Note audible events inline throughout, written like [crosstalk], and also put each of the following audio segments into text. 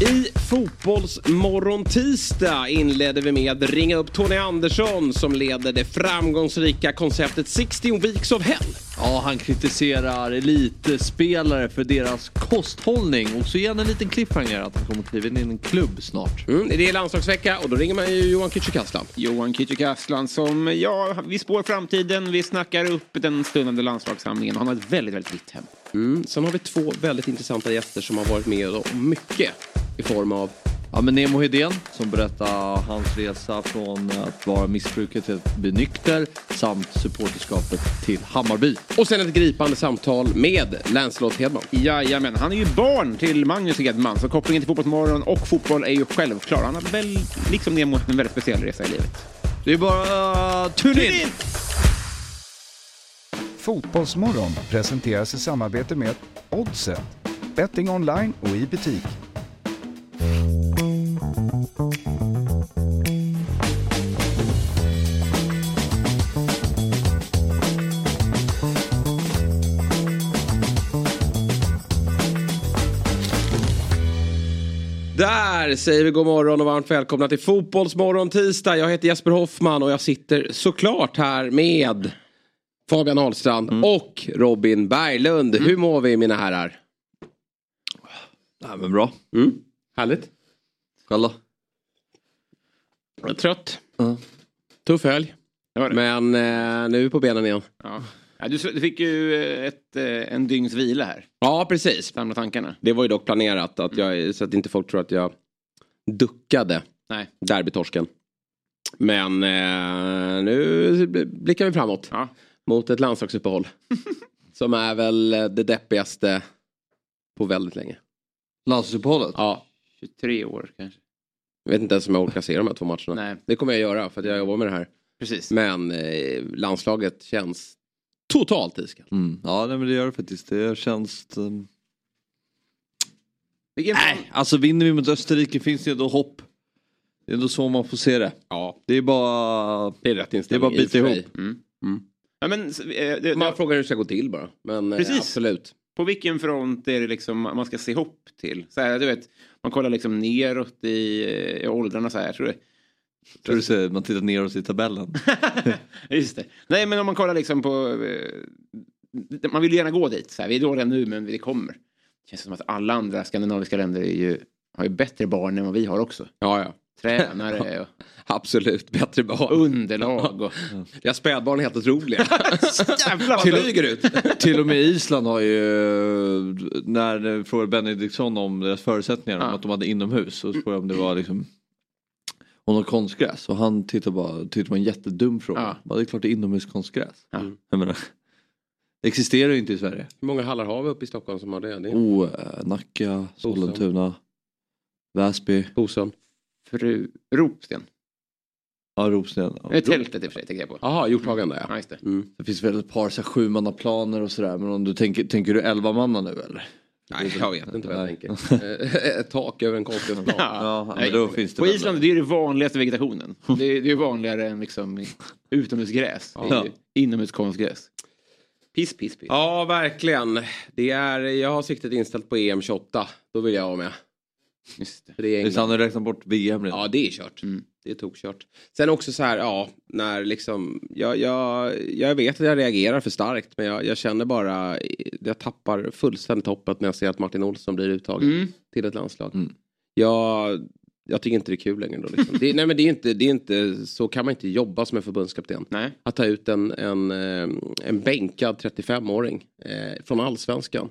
I Fotbollsmorgon tisdag inledde vi med att ringa upp Tony Andersson som leder det framgångsrika konceptet 16 Weeks of Hell. Ja, han kritiserar elitspelare för deras kosthållning och så ger han en liten cliffhanger att han kommer kliva in i en klubb snart. Mm, det är landslagsvecka och då ringer man ju Johan Kücükaslan. Johan Kücükaslan som, ja, vi spår framtiden, vi snackar upp den stundande landslagssamlingen. Han har ett väldigt, väldigt vitt hem. Mm, sen har vi två väldigt intressanta gäster som har varit med om mycket i form av Ja, men Nemo Hedén som berättar hans resa från att vara missbrukare till att bli nykter samt supporterskapet till Hammarby. Och sen ett gripande samtal med Lancelot Hedman. Jajamän, han är ju barn till Magnus Hedman så kopplingen till Fotbollsmorgon och fotboll är ju självklar. Han har väl, liksom Nemo, en väldigt speciell resa i livet. Det är bara uh, tune in! Fotbollsmorgon presenteras i samarbete med Oddset, betting online och i butik. Där säger vi god morgon och varmt välkomna till Fotbollsmorgon tisdag. Jag heter Jesper Hoffman och jag sitter såklart här med Fabian Ahlstrand Mm. och Robin Berglund. Hur mår vi mina herrar? Nej, men bra. Mm. Härligt. Själv då? Jag är trött. Ja. Tuff helg. Det det. Men eh, nu är vi på benen igen. Ja. Ja, du, du fick ju eh, ett, eh, en dygns vila här. Ja, precis. Samla tankarna. Det var ju dock planerat att jag, så att inte folk tror att jag duckade Nej. derbytorsken. Men eh, nu blickar vi framåt. Ja. Mot ett landslagsuppehåll. [laughs] som är väl det deppigaste på väldigt länge. Landslagsuppehållet? Ja, 23 år kanske. jag vet inte ens om jag orkar se de här två matcherna. Nej. Det kommer jag göra för att jag jobbar med det här. Precis. Men eh, landslaget känns totalt iskallt. Mm. Ja, nej, men det gör det faktiskt. Det känns... Um... Vilken Nej, alltså vinner vi mot Österrike finns det ändå hopp. Det är ändå så man får se det. Ja, Det är bara... det är rätt Det är inställning. bara att bita ihop. Mm. Mm. Ja, men, eh, det, Man det, frågar hur det ska gå till bara. Men eh, Precis. absolut. På vilken front är det liksom man ska se hopp till? Så här, du vet, man kollar liksom neråt i, i åldrarna så här. Jag tror det. Tror du säger, man tittar neråt i tabellen. [laughs] Just det. Nej men om man kollar liksom på... Eh, man vill ju gärna gå dit. Så här, vi är dåliga nu men vi kommer. Det känns som att alla andra skandinaviska länder är ju, har ju bättre barn än vad vi har också. Ja, ja. Tränare [laughs] och Absolut, bättre barn. underlag. Och... Ja, spädbarn är helt otroliga. [laughs] Flyger ut. Till och med Island har ju, när det frågade Benediktsson om deras förutsättningar, om Ja. att de hade inomhus, så frågade jag om det var liksom om något konstgräs. Och han tittade bara, tyckte det var en jättedum fråga. Ja. Bara, det är klart det är inomhuskonstgräs. Ja. Jag menar, det existerar ju inte i Sverige. Hur många hallar har vi uppe i Stockholm som har det? det är Oh, Nacka, Sollentuna, Väsby, Bosön. Fru... Ropsten. ja, Rosten. Ja. Det är tältet i och för sig tänker jag på. Jaha, Hjorthagen där Ja, ja. just det. Mm. Det finns väl ett par så här, sjumannaplaner och sådär. Men om du tänker, tänker du elva manna nu eller? Nej, jag vet inte vad jag Nej. tänker. Eh, Ett tak över en konstgräsplan. Ja, Nej, men då finns det På Island det är det vanligaste vegetationen. Det är, det är vanligare än liksom utomhusgräs. Ja. Inomhuskonstgräs. Piss, piss, piss. Ja, verkligen. Det är, jag har siktet inställt på EM 28. Då vill jag vara med. Just det. För det är England. han har räknat bort VM redan. Ja, det är kört. Mm. Det är tokkört. Sen också så här, ja, när liksom, jag, jag, jag vet att jag reagerar för starkt, men jag, jag känner bara, jag tappar fullständigt hoppet när jag ser att Martin Olsson blir uttagen Mm. till ett landslag. Mm. Jag, jag tycker inte det är kul längre då. Liksom. Det, nej men det är, inte, det är inte, så kan man inte jobba som en förbundskapten. Nej. Att ta ut en, en, eh, en bänkad 35-åring eh, från allsvenskan.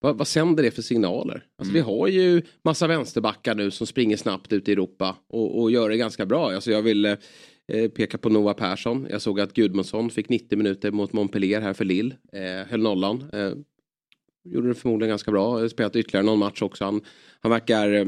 Vad, vad sänder det för signaler? Alltså, Vi har ju massa vänsterbackar nu som springer snabbt ut i Europa och, och gör det ganska bra. Alltså, jag vill eh, peka på Noah Persson. Jag såg att Gudmundsson fick 90 minuter mot Montpellier här för Lille. Eh, höll nollan. Eh, gjorde det förmodligen ganska bra. Spelat ytterligare någon match också. Han, han verkar eh,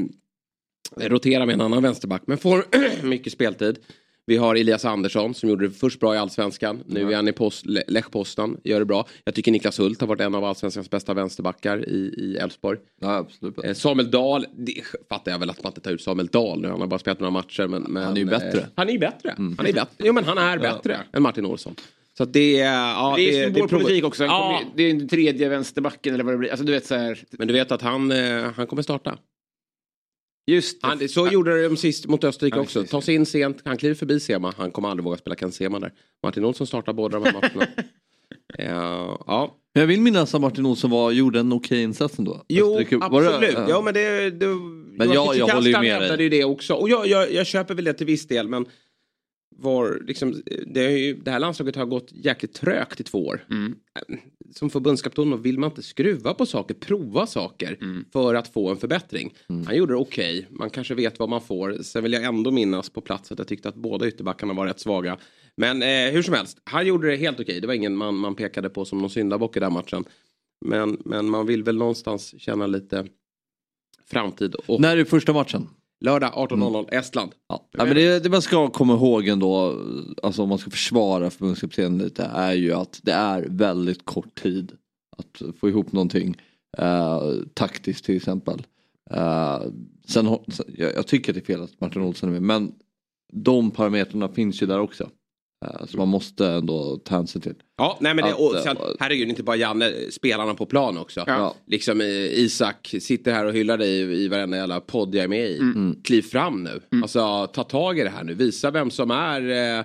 rotera med en annan vänsterback men får [clears throat] mycket speltid. Vi har Elias Andersson som gjorde det först bra i Allsvenskan. Nu är han i post, Le- Lech Poznan, gör det bra. Jag tycker Niklas Hult har varit en av Allsvenskans bästa vänsterbackar i, Elfsborg. Ja. Eh, Samuel Dahl, det fattar jag väl att man inte tar ut Samuel Dahl nu. Han har bara spelat några matcher. Men, men, Han är ju bättre. Eh, han är ju bättre. Han är bättre. Jo men han är bättre än Martin Olsson. Så det är... Ja, Det är symbolpolitik provo- också. Han Ja, kommer- Det är den tredje vänsterbacken eller vad det blir. Alltså du vet så här. men du vet att han, eh, han kommer starta. Just det. Han, så gjorde de sist mot Österrike också. precis. Ta sig in sent, han kliver förbi Sema. Han kommer aldrig våga spela Ken Sema där. Martin Olsson startar båda de här matcherna. ja, [laughs] ja. Men jag vill minnas att Martin Olsson var, gjorde en okej insats ändå. Jo, Österrike- var det- absolut. ja. Ja, men det... det Men jag- jag håller ju med dig. ju det också. Och jag, jag, jag köper väl det till viss del, men var, liksom, det, är ju, det här landslaget har gått jäkligt trögt i två år. Mm. Som förbundskapten vill man inte skruva på saker, prova saker Mm. för att få en förbättring. Mm. Han gjorde det okej, man kanske vet vad man får. Sen vill jag ändå minnas på plats att jag tyckte att båda ytterbackarna var rätt svaga. Men eh, hur som helst, han gjorde det helt okej. Det var ingen man, man pekade på som någon syndabock i den matchen. Men, men man vill väl någonstans känna lite framtid. Och När är första matchen? Lördag 18.00 Estland. Ja. Ja, men det, det man ska komma ihåg ändå, alltså om man ska försvara förbundskaptenen lite, är ju att det är väldigt kort tid att få ihop någonting. Eh, taktiskt till exempel. Eh, sen, jag, jag tycker att det är fel att Martin Olsson är med, men de parametrarna finns ju där också. Eh, så man måste ändå ta hänsyn till. Ja, nej men det, och eh, sen, herregud, inte bara Janne, spelarna på plan också. Ja. Liksom eh, Isak sitter här och hyllar dig i, varenda jävla podd jag är med i. Mm. Kliv fram nu. Alltså ta tag i det här nu. Visa vem som är eh,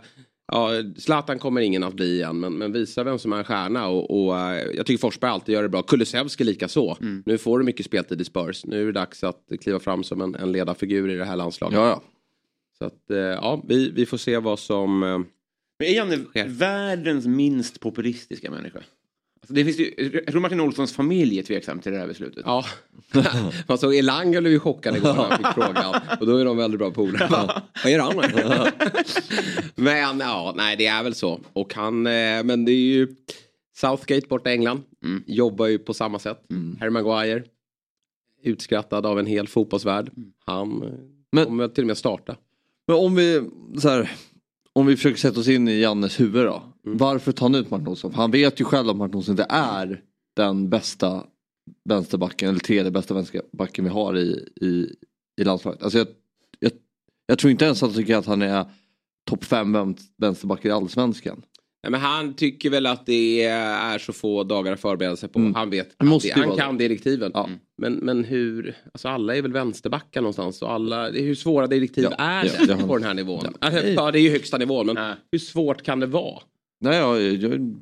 Ja, Zlatan kommer ingen att bli igen, men, men visa vem som är en stjärna. Och, och, jag tycker Forsberg alltid gör det bra. Kulusevski lika så. Nu får du mycket speltid i Spurs. Nu är det dags att kliva fram som en, en ledarfigur i det här landslaget. Ja, ja. Så att, ja, vi, vi får se vad som... Men är han Sker. världens minst populistiska människa? Alltså det finns ju, jag tror Martin Olssons familj är tveksam till det här beslutet. Ja, man såg Elanga blev ju chockad igår när han fick frågan. [laughs] Och då är de väldigt bra polare. Vad gör han? [laughs] men ja, nej det är väl så. Och han, eh, men det är ju Southgate borta i England. Mm. Jobbar ju på samma sätt. Harry Maguire. Utskrattad av en hel fotbollsvärld. Han eh, Men- kommer till och med starta. Men om vi, så här, om vi försöker sätta oss in i Jannes huvud då. Mm. Varför tar han ut Martin Olsson? För han vet ju själv att Martin Olsson inte är den bästa vänsterbacken eller tredje bästa vänsterbacken vi har i, i, i landslaget. Alltså jag, jag, jag tror inte ens att han tycker att han är topp fem vän- vänsterbackar i allsvenskan. Nej, men han tycker väl att det är så få dagar att förbereda sig på. Mm. Han vet. Det måste han vara kan direktiven. Ja. Men, men hur, alltså alla är väl vänsterbackar någonstans. Och alla, hur svåra direktiv Ja, är det ja. på den här nivån? Ja. Alltså, Ja, det är ju högsta nivån, men Nej. hur svårt kan det vara? Nej, jag,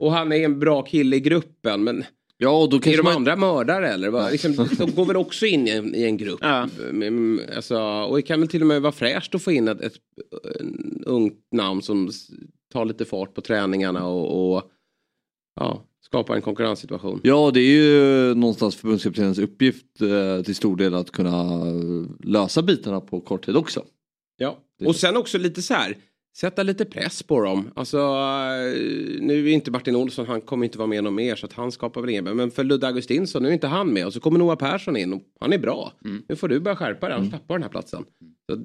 Och han är en bra kille i gruppen, men ja, och då är de man... andra mördare eller? Vad? Liksom, de går väl också in i en, i en grupp? Ja. Men, Alltså, och det kan väl till och med vara fräscht att få in ett, ett, en ungt namn som tar lite fart på träningarna och, och ja, skapar en konkurrenssituation. Ja, det är ju någonstans förbundskaptenens uppgift eh, till stor del att kunna lösa bitarna på kort tid också. Ja. Och sen också lite så här, sätta lite press på dem. Alltså, eh, nu är inte Martin Olsson, han kommer inte vara med någon mer så att han skapar väl ingen. Men för Ludde Augustinsson, nu är inte han med och så kommer Noah Persson in och han är bra. Nu får du börja skärpa dig, annars tappar du den här platsen.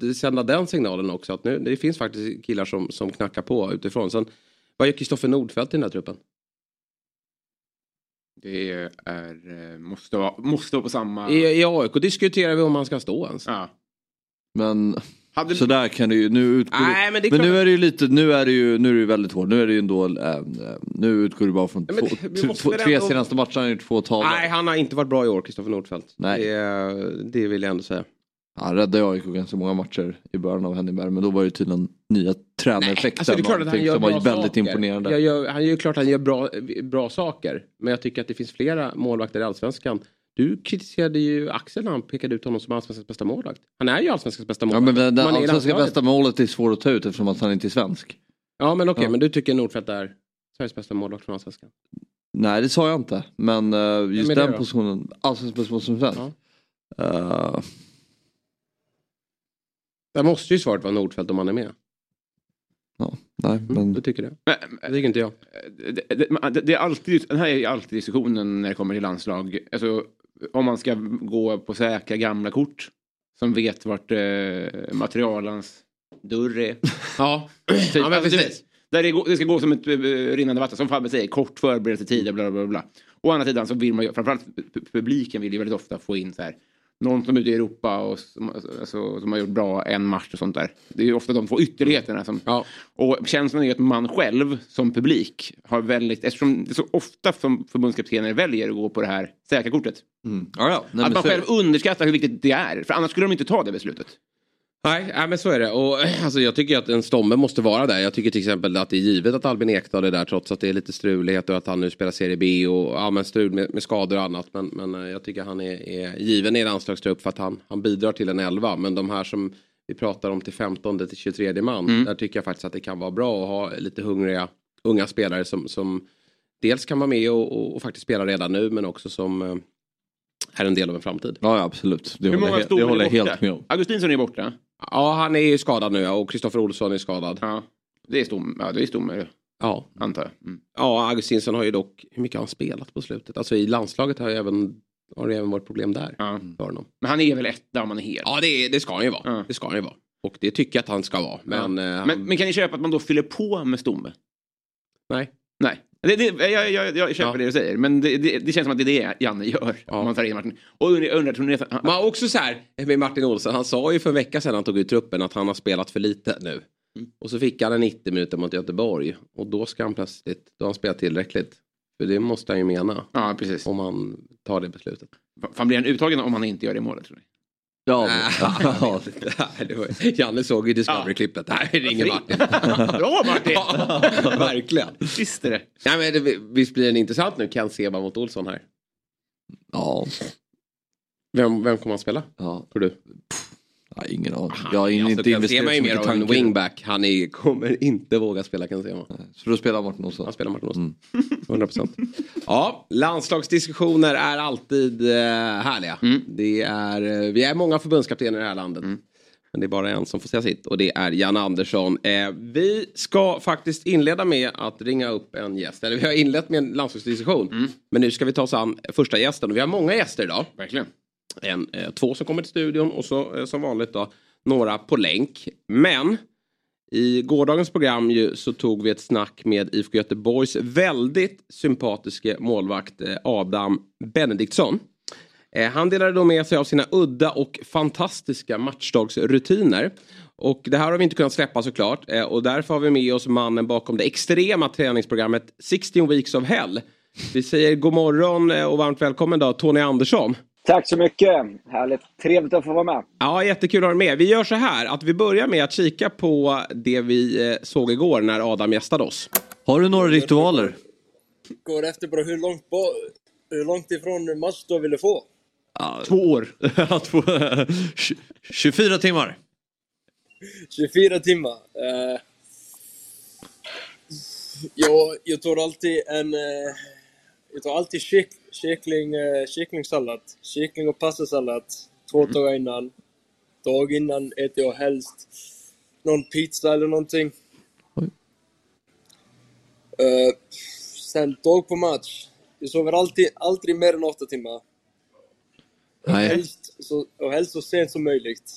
Så sända den signalen också att nu, det finns faktiskt killar som, som knackar på utifrån. Sen, vad gör Kristoffer Nordfeldt i den här truppen? Det är, eh, måste, vara, måste vara på samma... I, I AIK diskuterar vi om han ska stå ens. Ja. Men Hade, så där kan det ju, nu utgår Nej, men men klart nu är det ju lite, nu är det ju, nu är det ju väldigt hårt. Nu är det ju ändå, äh, nu utgår det bara från Nej, men två, vi två, tre ändå- senaste matcherna, han har gjort två tavlor. Nej, han har inte varit bra i år, Kristoffer Nordfeldt. Nej. Det, det vill jag ändå säga. Han räddade AIK ganska många matcher i början av Henningsberg men då var det tydligen nya tränareffekten Alltså, det han som var väldigt saker. imponerande. Gör, han gör klart han gör bra, bra saker. Men jag tycker att det finns flera målvakter i Allsvenskan. Du kritiserade ju Axel när han pekade ut honom som Allsvenskans bästa målvakt. Han är ju Allsvenskans bästa Ja målvakt. men det Man är i allsvenska landslaget. bästa målet är svårt att ta ut eftersom att han inte är svensk. Ja men okej, Ja. men du tycker Nordfeldt är Sveriges bästa målvakt från Allsvenskan? Nej det sa jag inte men uh, just det den positionen, allsvensk bästa position som svensk. Eh, Där måste ju svaret vara Nordfeldt om han är med. ja, nej Mm, men Du tycker det? Men, Det tycker inte jag. det, det, det, det är alltid, den här är alltid diskussionen när det kommer till landslag. Alltså, om man ska gå på säkra gamla kort som vet vart eh, materialens dörr är. [laughs] Ja, Typ, ja men alltså, precis. där det, det ska gå som ett eh, rinnande vatten, som Fabbe säger, kort förberedelsetid, bla bla bla. bla. Å andra sidan så vill man ju, framförallt pu- pu- publiken vill ju väldigt ofta få in så här, någon som är ute i Europa och som, alltså, som har gjort bra en match och sånt där. Det är ofta de två ytterligheterna som... Ja. Och känslan är att man själv som publik har väldigt, eftersom det är så ofta som förbundskaptener väljer att gå på det här säkra kortet. Mm. Ja, ja. Nej, att man så- själv underskattar hur viktigt det är. För annars skulle de inte ta det beslutet. Nej, nej, men så är det. Och, [clears throat] alltså, jag tycker att en stomme måste vara där. Jag tycker till exempel att det är givet att Albin Ekdal är där trots att det är lite strulighet och att han nu spelar Serie B och ja, men strul med, med skador och annat. Men, men eh, jag tycker han är, är given i en anslagstrupp för att han, han bidrar till en elva. Men de här som vi pratar om till 15 till 23 man. Där tycker jag faktiskt att det kan vara bra att ha lite hungriga unga spelare som, som dels kan vara med och, och, och faktiskt spela redan nu men också som eh, är en del av en framtid. Ja, absolut. Det Hur håller, många jag- det håller är jag helt med om. Augustinsson är borta. Ja, han är ju skadad nu ja, och Kristoffer Olsson är skadad. Ja, det är stom, ja, det är stomme, Ja, antar jag. Mm. Ja, Augustinsson har ju dock, hur mycket har han spelat på slutet? Alltså i landslaget har, även, har det även varit problem där. Ja. För honom. Men han är väl etta om han är hel. Ja, det, det ska han ju vara. Ja. Det ska han ju vara. Och det tycker jag att han ska vara. Men, eh, han, Men, men kan ni köpa att man då fyller på med stomme? nej. Nej. Det, det, jag, jag, jag köper Ja. det du säger, men det, det, känns som att det är det Janne gör. Ja. Om man tar in Martin. Och undrar, undrar. Han, Men också så här med Martin Olsson. Han sa ju för en vecka sedan han tog ut truppen att han har spelat för lite nu. Mm. Och så fick han en 90 minuter mot Göteborg. Och då ska han plötsligt, då har han spelat tillräckligt. För det måste han ju mena. ja, precis. Om han tar det beslutet. Fan, blir han uttagen om han inte gör det målet, tror ni? Ja, [laughs] Ja, det var, Janne såg ju Discovery-klippet. Nej, det ringer Martin. Bra Martin! [laughs] Ja, verkligen. Visst är det. Nej, men det, visst blir den intressant nu, Ken Seba mot Olsson här. ja, Vem, vem kommer han spela, ja. tror du? Ja, ingen aning. Jag har inte investerat så mycket tankar. wingback. Han är, kommer inte våga spela Ken Sema. Så då spelar Martin Olsson. Han spelar Martin Mm. Olsson. 100 procent. Ja, landslagsdiskussioner är alltid eh, härliga. Mm. Det är, eh, vi är många förbundskaptener i det här landet. Men det är bara en som får säga sitt och det är Jan Andersson. Eh, vi ska faktiskt inleda med att ringa upp en gäst. Eller vi har inlett med en landslagsdiskussion. Mm. Men nu ska vi ta oss an första gästen. Och vi har många gäster idag. Verkligen. En, eh, två som kommer till studion och så eh, som vanligt då några på länk. Men i gårdagens program ju, så tog vi ett snack med IFK Göteborgs väldigt sympatiske målvakt eh, Adam Benediktsson. Han delade då med sig av sina udda och fantastiska matchdagsrutiner. Och det här har vi inte kunnat släppa såklart. Och därför har vi med oss mannen bakom det extrema träningsprogrammet 16 Weeks of Hell. Vi säger god morgon och varmt välkommen då Tony Andersson. Tack så mycket! Härligt. Trevligt att få vara med. Ja, jättekul att ha dig med. Vi gör så här att vi börjar med att kika på det vi eh, såg igår när Adam gästade oss. Har du några ritualer? går efter bara hur långt, ba- hur långt ifrån match du ville få. Två år. [laughs] Ja, två- 24 timmar. 24 timmar. Eh, jag, jag tar alltid en... Eh, jag tar alltid kyck, kyckling, eh, kycklingsallad. Kyckling och pastasallad. Två dagar innan. Dag innan äter jag helst någon pizza eller någonting. Eh, sen dag på match. Jag sover alltid, aldrig mer än åtta timmar. Nej, Helst så, och helst så sent som möjligt.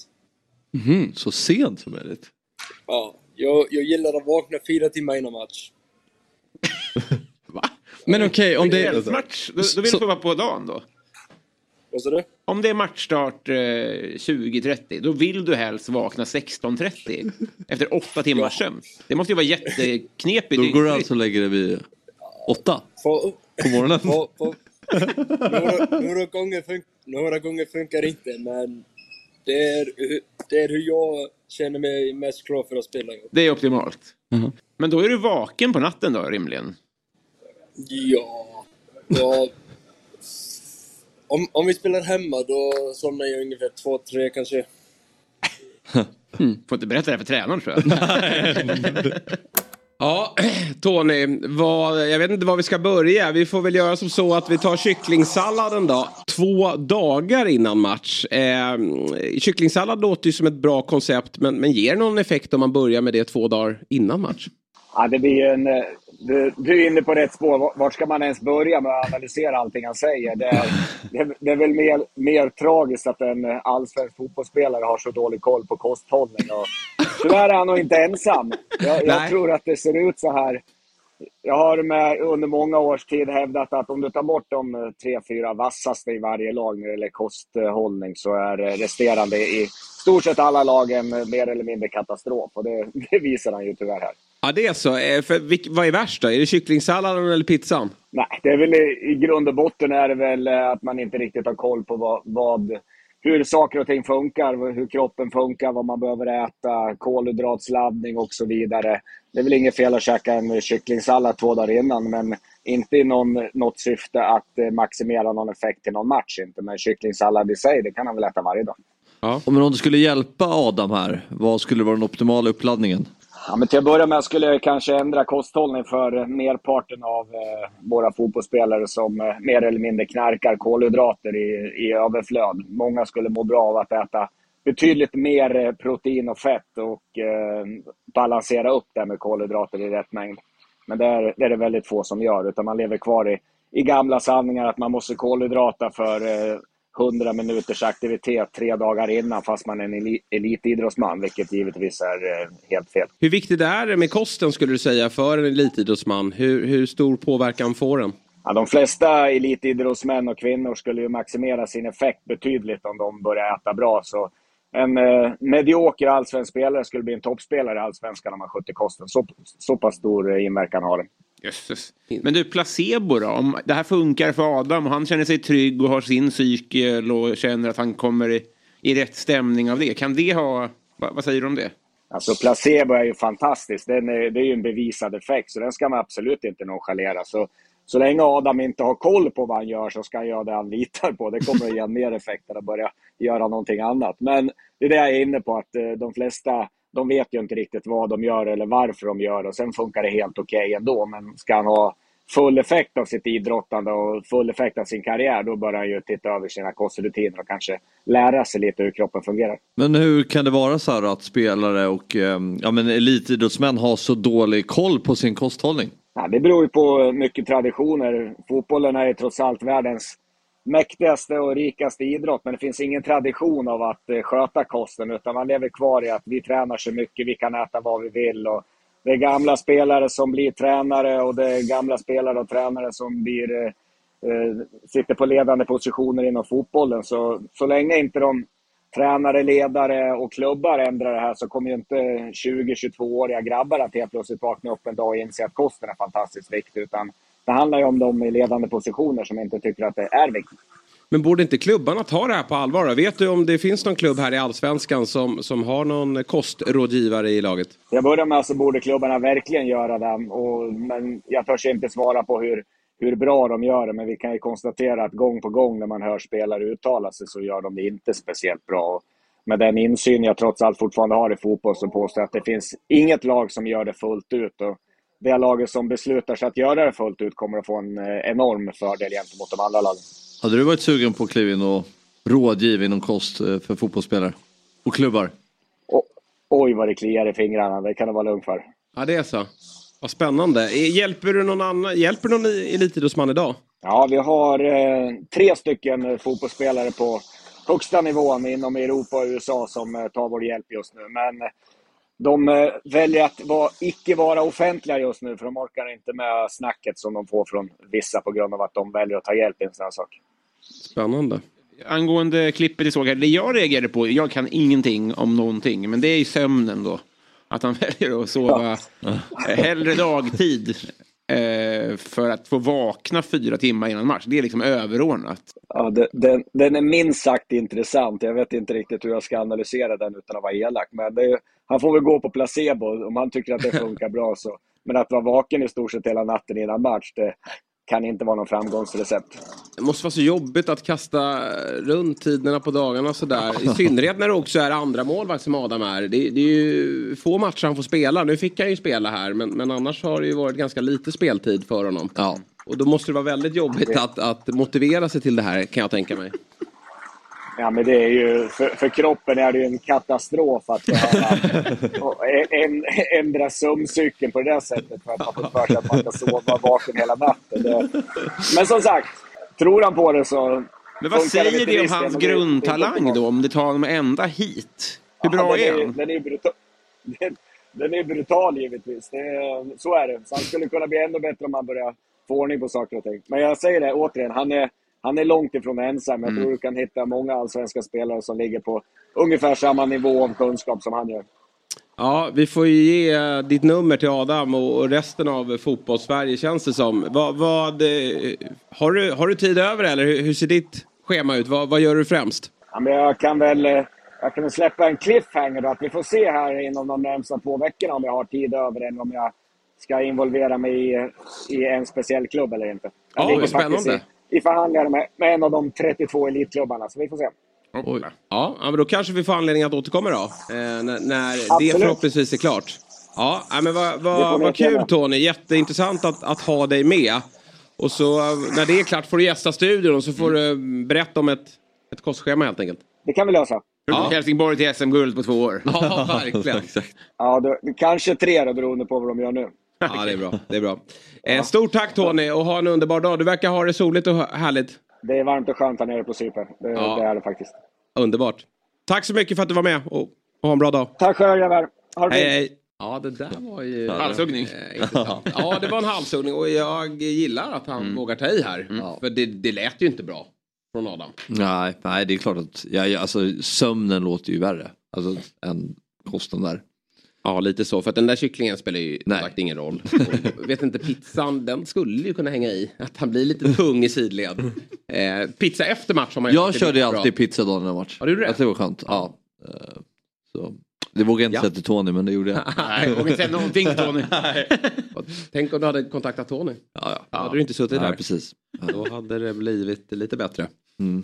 Mhm, så sent som möjligt. Ja, jag, jag gillar att vakna fyra timmar innan match. [laughs] Men okej, om det... Kvällsmatch, då, då vill Så- du få vara på dagen då? Vad sa du? Om det är matchstart eh, 20.30, då vill du helst vakna 16.30 efter åtta timmars sömn. Det måste ju vara jätteknepigt. Då går du alltså och lägger dig vid åtta På, på morgonen. på, på, några, några, gånger fun, några gånger funkar inte, men det är, det är hur jag känner mig mest klar för att spela. Det är optimalt. Mhm. Men då är du vaken på natten då rimligen? Ja, ja om, om vi spelar hemma då somnar jag ungefär två, tre kanske. Får inte berätta det här för tränaren tror jag. [laughs] Ja, Tony, vad, jag vet inte var vi ska börja. Vi får väl göra som så att vi tar kycklingsalladen då. Två dagar innan match. Eh, kycklingsallad låter ju som ett bra koncept men, men ger någon effekt om man börjar med det två dagar innan match? Ja, det blir en, eh, du, du är inne på rätt spår. Vart ska man ens börja med att analysera allting han säger? Det är, [laughs] det det är väl mer, mer tragiskt att en eh, allsvensk fotbollsspelare har så dålig koll på kosthållning. Och tyvärr är han nog inte ensam. Jag, jag tror att det ser ut så här jag har med, under många års tid hävdat att om du tar bort de eh, tre, fyra vassaste i varje lag när det gäller kosthållning så är resterande i stort sett alla lag en eh, mer eller mindre katastrof. Och det, [laughs] det visar han ju tyvärr här. Ja det är så. Eh, För, vad är värst då? Är det kycklingsalladen eller pizzan? Nej, det är väl i, i grund och botten är det väl eh, att man inte riktigt har koll på vad, vad, hur saker och ting funkar, hur kroppen funkar, vad man behöver äta, kolhydratsladdning och så vidare. Det är väl inget fel att käka en kycklingsallad två dagar innan, men inte i någon, något syfte att eh, maximera någon effekt till någon match. Inte. Men kycklingsallad i sig, det kan han väl äta varje dag. Men om du skulle hjälpa Adam här, vad skulle vara den optimala uppladdningen? Ja, men till att börja med skulle jag kanske ändra kosthållning för merparten av eh, våra fotbollsspelare som eh, mer eller mindre knarkar kolhydrater i, i överflöd. Många skulle må bra av att äta betydligt mer eh, protein och fett och eh, balansera upp det med kolhydrater i rätt mängd. Men det är, det är det väldigt få som gör, utan man lever kvar i, i gamla sanningar att man måste kolhydrata för eh, 100 minuters aktivitet tre dagar innan fast man är en eli- elitidrottsman, vilket givetvis är eh, helt fel. Hur viktigt är det med kosten skulle du säga för en elitidrottsman? Hur, hur stor påverkan får den? Ja, de flesta elitidrottsmän och kvinnor skulle ju maximera sin effekt betydligt om de börjar äta bra. Så en eh, medioker allsvensk spelare skulle bli en toppspelare i allsvenskan om man skötte kosten. Så, så pass stor eh, inverkan har den. Jösses. Men du, placebo då? Om det här funkar för Adam och han känner sig trygg och har sin cykel och känner att han kommer i, i rätt stämning av det. Kan det ha... Va, vad säger du om det? Alltså placebo är ju fantastiskt. Den är, det är ju en bevisad effekt, så den ska man absolut inte nonchalera. Så, så länge Adam inte har koll på vad han gör så ska han göra det han litar på. Det kommer att ge mer effekt än att börja göra någonting annat. Men det är det jag är inne på, att eh, de flesta de vet ju inte riktigt vad de gör eller varför de gör det. Och sen funkar det helt okej ändå. Men ska han ha full effekt av sitt idrottande och full effekt av sin karriär, då bör han ju titta över sina kostrutiner och kanske lära sig lite hur kroppen fungerar. Men hur kan det vara så här att spelare och eh, ja, men elitidrottsmän har så dålig koll på sin kosthållning? Ja, det beror ju på mycket traditioner. Fotbollen är ju trots allt världens mäktigaste och rikaste idrott, men det finns ingen tradition av att eh, sköta kosten, utan man lever kvar i att vi tränar så mycket, vi kan äta vad vi vill. Och det är gamla spelare som blir tränare och det är gamla spelare och tränare som blir, eh, eh sitter på ledande positioner inom fotbollen. Så, så länge inte de tränare, ledare och klubbar ändrar det här så kommer ju inte 20-22-åriga grabbar att helt plötsligt vakna upp en dag och inse att kosten är fantastiskt viktig. Utan det handlar ju om de i ledande positioner som inte tycker att det är viktigt. Men borde inte klubbarna ta det här på allvar? då? Vet du om det finns någon klubb här i Allsvenskan som, som har någon kostrådgivare i laget? Till att börja med så borde klubbarna verkligen göra det. Och, men jag törs inte svara på hur, hur bra de gör det. Men vi kan ju konstatera att gång på gång när man hör spelare uttala sig så gör de det inte speciellt bra. Och med den insyn jag trots allt fortfarande har i fotboll så påstår jag att det finns inget lag som gör det fullt ut. Och det laget som beslutar sig att göra det fullt ut kommer att få en eh, enorm fördel gentemot de andra lagen. Hade du varit sugen på att kliva in och rådgiva inom kost eh, för fotbollsspelare? Och klubbar? Och, oj vad det kliar i fingrarna, det kan du vara lugn för. Ja, det är så. Vad spännande. Eh, Hjälper du någon annan? Hjälper någon i- elitidrottsman idag? Ja, vi har eh, tre stycken fotbollsspelare på högsta nivån inom Europa och USA som eh, tar vår hjälp just nu. Men eh, de eh, väljer att vara, icke vara offentliga just nu för de orkar inte med snacket som de får från vissa på grund av att de väljer att ta hjälp i en sån här sak. Spännande. Angående klippet jag såg här, det jag reagerade på, jag kan ingenting om någonting, men det är ju sömnen då. Att han [laughs] väljer att sova eh, hellre dagtid eh, för att få vakna fyra timmar innan match. Det är liksom överordnat. Ja, det, den, den är minst sagt intressant. Jag vet inte riktigt hur jag ska analysera den utan att vara elak. Men det är, han får väl gå på placebo om han tycker att det funkar bra. Så. Men att vara vaken i stort sett hela natten innan match, det kan inte vara någon framgångsrecept. Det måste vara så jobbigt att kasta runt tiderna på dagarna sådär. I synnerhet när det också är andra målvakt som Adam är. Det, det är ju få matcher han får spela. Nu fick han ju spela här men, men annars har det ju varit ganska lite speltid för honom. Ja. Och då måste det vara väldigt jobbigt att, att motivera sig till det här kan jag tänka mig. Ja, men det är ju, för, för kroppen är det ju en katastrof att behöva [laughs] en, ändra sömncykeln på det där sättet för att man fått för sig att man ska sova vaken hela natten. Det, men som sagt, tror han på det så... Men vad säger det om hans grundtalang då, om det tar honom ända hit? Hur Ja, bra den är han? Den är brutal. Den, den är brutal givetvis. Det är, så är det. Så han skulle kunna bli ännu bättre om han börjar få ordning på saker och ting. Men jag säger det återigen, han är, han är långt ifrån ensam. Jag tror du kan hitta många allsvenska spelare som ligger på ungefär samma nivå av kunskap som han gör. Ja, vi får ju ge eh, ditt nummer till Adam och resten av fotbollssverige känns det som. Vad, vad, eh, har, du, har du tid över eller hur, ser ditt schema ut? Vad, vad gör du främst? Ja, men jag kan väl eh, jag kan släppa en cliffhanger då, att vi får se här inom de närmsta två veckorna om jag har tid över eller om jag ska involvera mig i, i en speciell klubb eller inte. Jag Ja, spännande. I, I förhandlingar med, med en av de 32 elitklubbarna, så vi får se. Oj. Ja, ja, men då kanske vi får anledning att återkomma då. Eh, när när det förhoppningsvis är klart. Ja, men vad, vad, vad kul Tony. Jätteintressant att, att ha dig med. Och så när det är klart får du gästa studion och så får du eh, berätta om ett, ett kostschema helt enkelt. Det kan vi lösa. Ja. Helsingborg till SM-guld på två år. Ja, verkligen. [laughs] Exakt. Ja, då, kanske tre då, beroende på vad de gör nu. Ja, [laughs] det är bra. Det är bra. Eh, stort tack Tony och ha en underbar dag. Du verkar ha det soligt och härligt. Det är varmt och skönt här nere på Cypern. Det, Ja. det är det faktiskt. Underbart. Tack så mycket för att du var med och, och ha en bra dag. Tack själva grabbar. Ha det Hej, fint. hej. Ja, det där var ju... Halshuggning. Eh. [laughs] Ja, det var en halshuggning och jag gillar att han vågar ta i här. För det, det lät ju inte bra från Adam. Nej, nej, det är klart att ja, ja, alltså, sömnen låter ju värre. Alltså, än kosten där. Ja, lite så. För att den där kycklingen spelar ju Nej. sagt ingen roll. Och, vet inte, pizzan, den skulle ju kunna hänga i. Att han blir lite tung i sidled. Eh, pizza efter match har man ju Jag körde ju bra. alltid pizza dagen innan match. Ja, du gjorde det? Att det var skönt. Ja. Eh, Så. Det vågade jag inte Ja. säga till Tony men det gjorde jag. [laughs] Nej, jag vågar inte säga någonting Tony. [laughs] Och Tänk om du hade kontaktat Tony. Ja, ja. Då hade du inte suttit Nej, där. precis. Då hade det blivit lite bättre. Mm.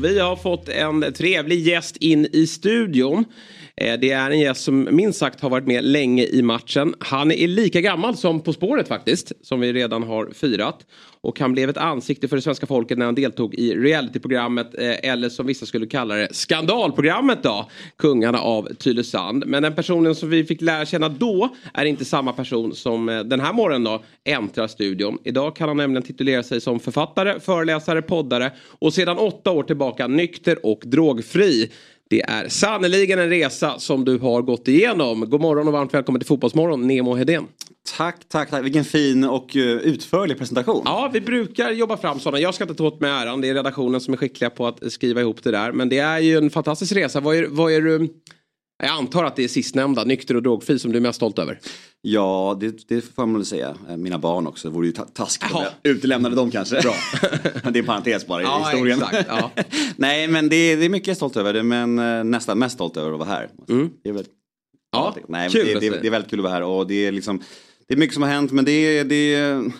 Vi har fått en trevlig gäst in i studion. Eh, det är en gäst som minst sagt har varit med länge i matchen. Han är lika gammal som På spåret faktiskt, som vi redan har firat. Och han blev ett ansikte för det svenska folket när han deltog i realityprogrammet, eh, eller som vissa skulle kalla det, skandalprogrammet då, Kungarna av Tylösand. Men den personen som vi fick lära känna då är inte samma person som eh, den här morgonen då äntrar studion. Idag kan han nämligen titulera sig som författare, föreläsare, poddare och sedan åtta år tillbaka nykter och drogfri. Det är sannoliken en resa som du har gått igenom. God morgon och varmt välkommen till Fotbollsmorgon, Nemo Hedén. Tack, tack, tack. Vilken fin och eh, utförlig presentation. Ja, vi brukar jobba fram sådana. Jag ska inte ta åt mig äran. Det är redaktionen som är skickliga på att skriva ihop det där. Men det är ju en fantastisk resa. Vad är, vad är du... Jag antar att det är sistnämnda, nykter och drogfri, som du är mest stolt över. Ja, det, det får man väl säga. Eh, Mina barn också. Det vore ju ta- taskigt om jag utelämnade dem kanske. Bra. [laughs] det är en parentes bara i Ja, historien. exakt, ja. [laughs] Nej, men det, det är mycket jag är stolt över. Men eh, nästan mest stolt över att vara här. Det är väl... Mm. Ja, Nej, kul det, det, det är väldigt kul att vara här. Och det är liksom... Det är mycket som har hänt, men det är... Det är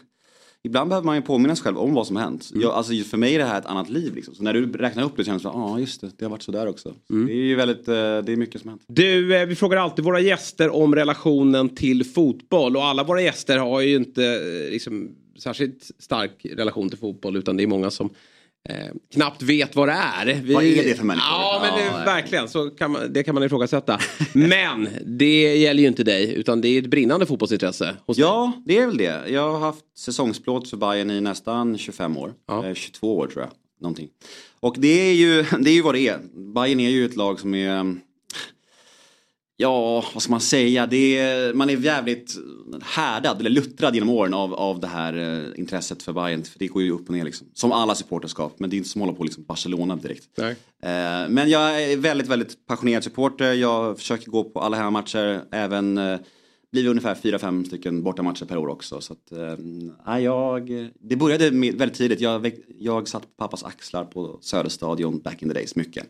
Ibland behöver man ju påminna sig själv om vad som har hänt. Mm. Jag, alltså, för mig är det här ett annat liv. Liksom. Så när du räknar upp det känns det som ja just det, det har varit sådär också. Så Mm. Det är ju väldigt, eh, det är mycket som har hänt. Du, eh, vi frågar alltid våra gäster om relationen till fotboll. Och alla våra gäster har ju inte eh, liksom, särskilt stark relation till fotboll. Utan det är många som eh, knappt vet vad det är. Vi... Vad är det för människor? Ja, men det, verkligen. Så kan man, det kan man ifrågasätta. [laughs] men det gäller ju inte dig. Utan det är ett brinnande fotbollsintresse hos dig. Ja, det är väl det. Jag har haft säsongsplåt för Bayern i nästan 25 år. Ja. Eh, 22 år tror jag. Någonting. Och det är, ju, [laughs] det är ju vad det är. Bayern är ju ett lag som är... Ja, vad ska man säga? Det är, man är jävligt härdad, eller luttrad genom åren av, av det här eh, intresset för Bayern. För det går ju upp och ner liksom. Som alla supporterskap, men det är inte som att hålla på liksom Barcelona direkt. Eh, men jag är väldigt, väldigt passionerad supporter. Jag försöker gå på alla hemmamatcher. Även eh, blir vi ungefär 4-5 stycken bortamatcher per år också. Så att, eh, jag, det började med, väldigt tidigt. Jag, jag satt på pappas axlar på Söderstadion back in the days mycket.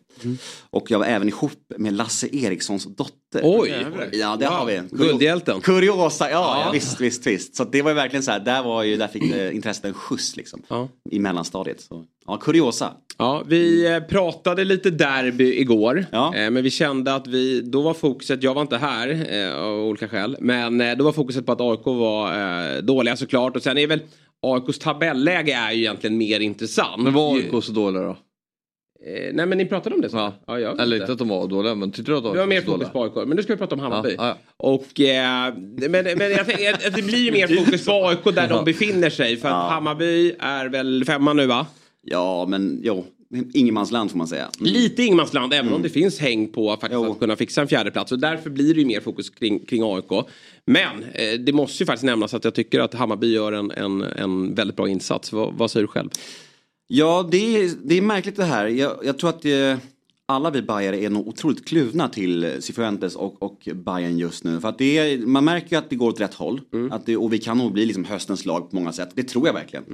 Och jag var även ihop med Lasse Erikssons dotter. Oj! Ja, det har vi. Guldhjälten. Kuriosa, ja, ja. visst, visst, visst. Så det var ju verkligen så här, där, var ju, där fick intresset en skjuts liksom. I mellanstadiet. Så, ja, kuriosa. Ja, vi eh, pratade lite derby igår. Eh, men vi kände att vi, då var fokuset, jag var inte här eh, av olika skäl. Men då var fokuset på att AIK var dåliga såklart. Och sen är väl AIKs tabelläge är ju egentligen mer intressant. Men var AIK så dåliga då? Eh, nej men ni pratade om det så? Ja. ja jag Eller inte att de var dåliga men tyckte du att AIK Du har mer var så fokus på AIK, men nu ska vi prata om Hammarby. Ja, ja. Och, eh, men men jag tänker, att det blir ju mer [laughs] fokus på AIK där de befinner sig. För att Hammarby är väl femma nu va? Ja, men jo, ingenmansland får man säga. Lite ingenmansland, även om det finns häng på faktiskt att kunna fixa en fjärde plats. Och därför blir det ju mer fokus kring, kring AIK. Men eh, det måste ju faktiskt nämnas att jag tycker att Hammarby gör en, en, en väldigt bra insats. Vad, vad säger du själv? Ja, det är, det är märkligt det här. Jag, jag tror att det, alla vi Bajare är nog otroligt kluvna till Cifuentes och, och Bayern just nu. För att det är, man märker ju att det går åt rätt håll. Att det, och vi kan nog bli liksom höstens lag på många sätt. Det tror jag verkligen.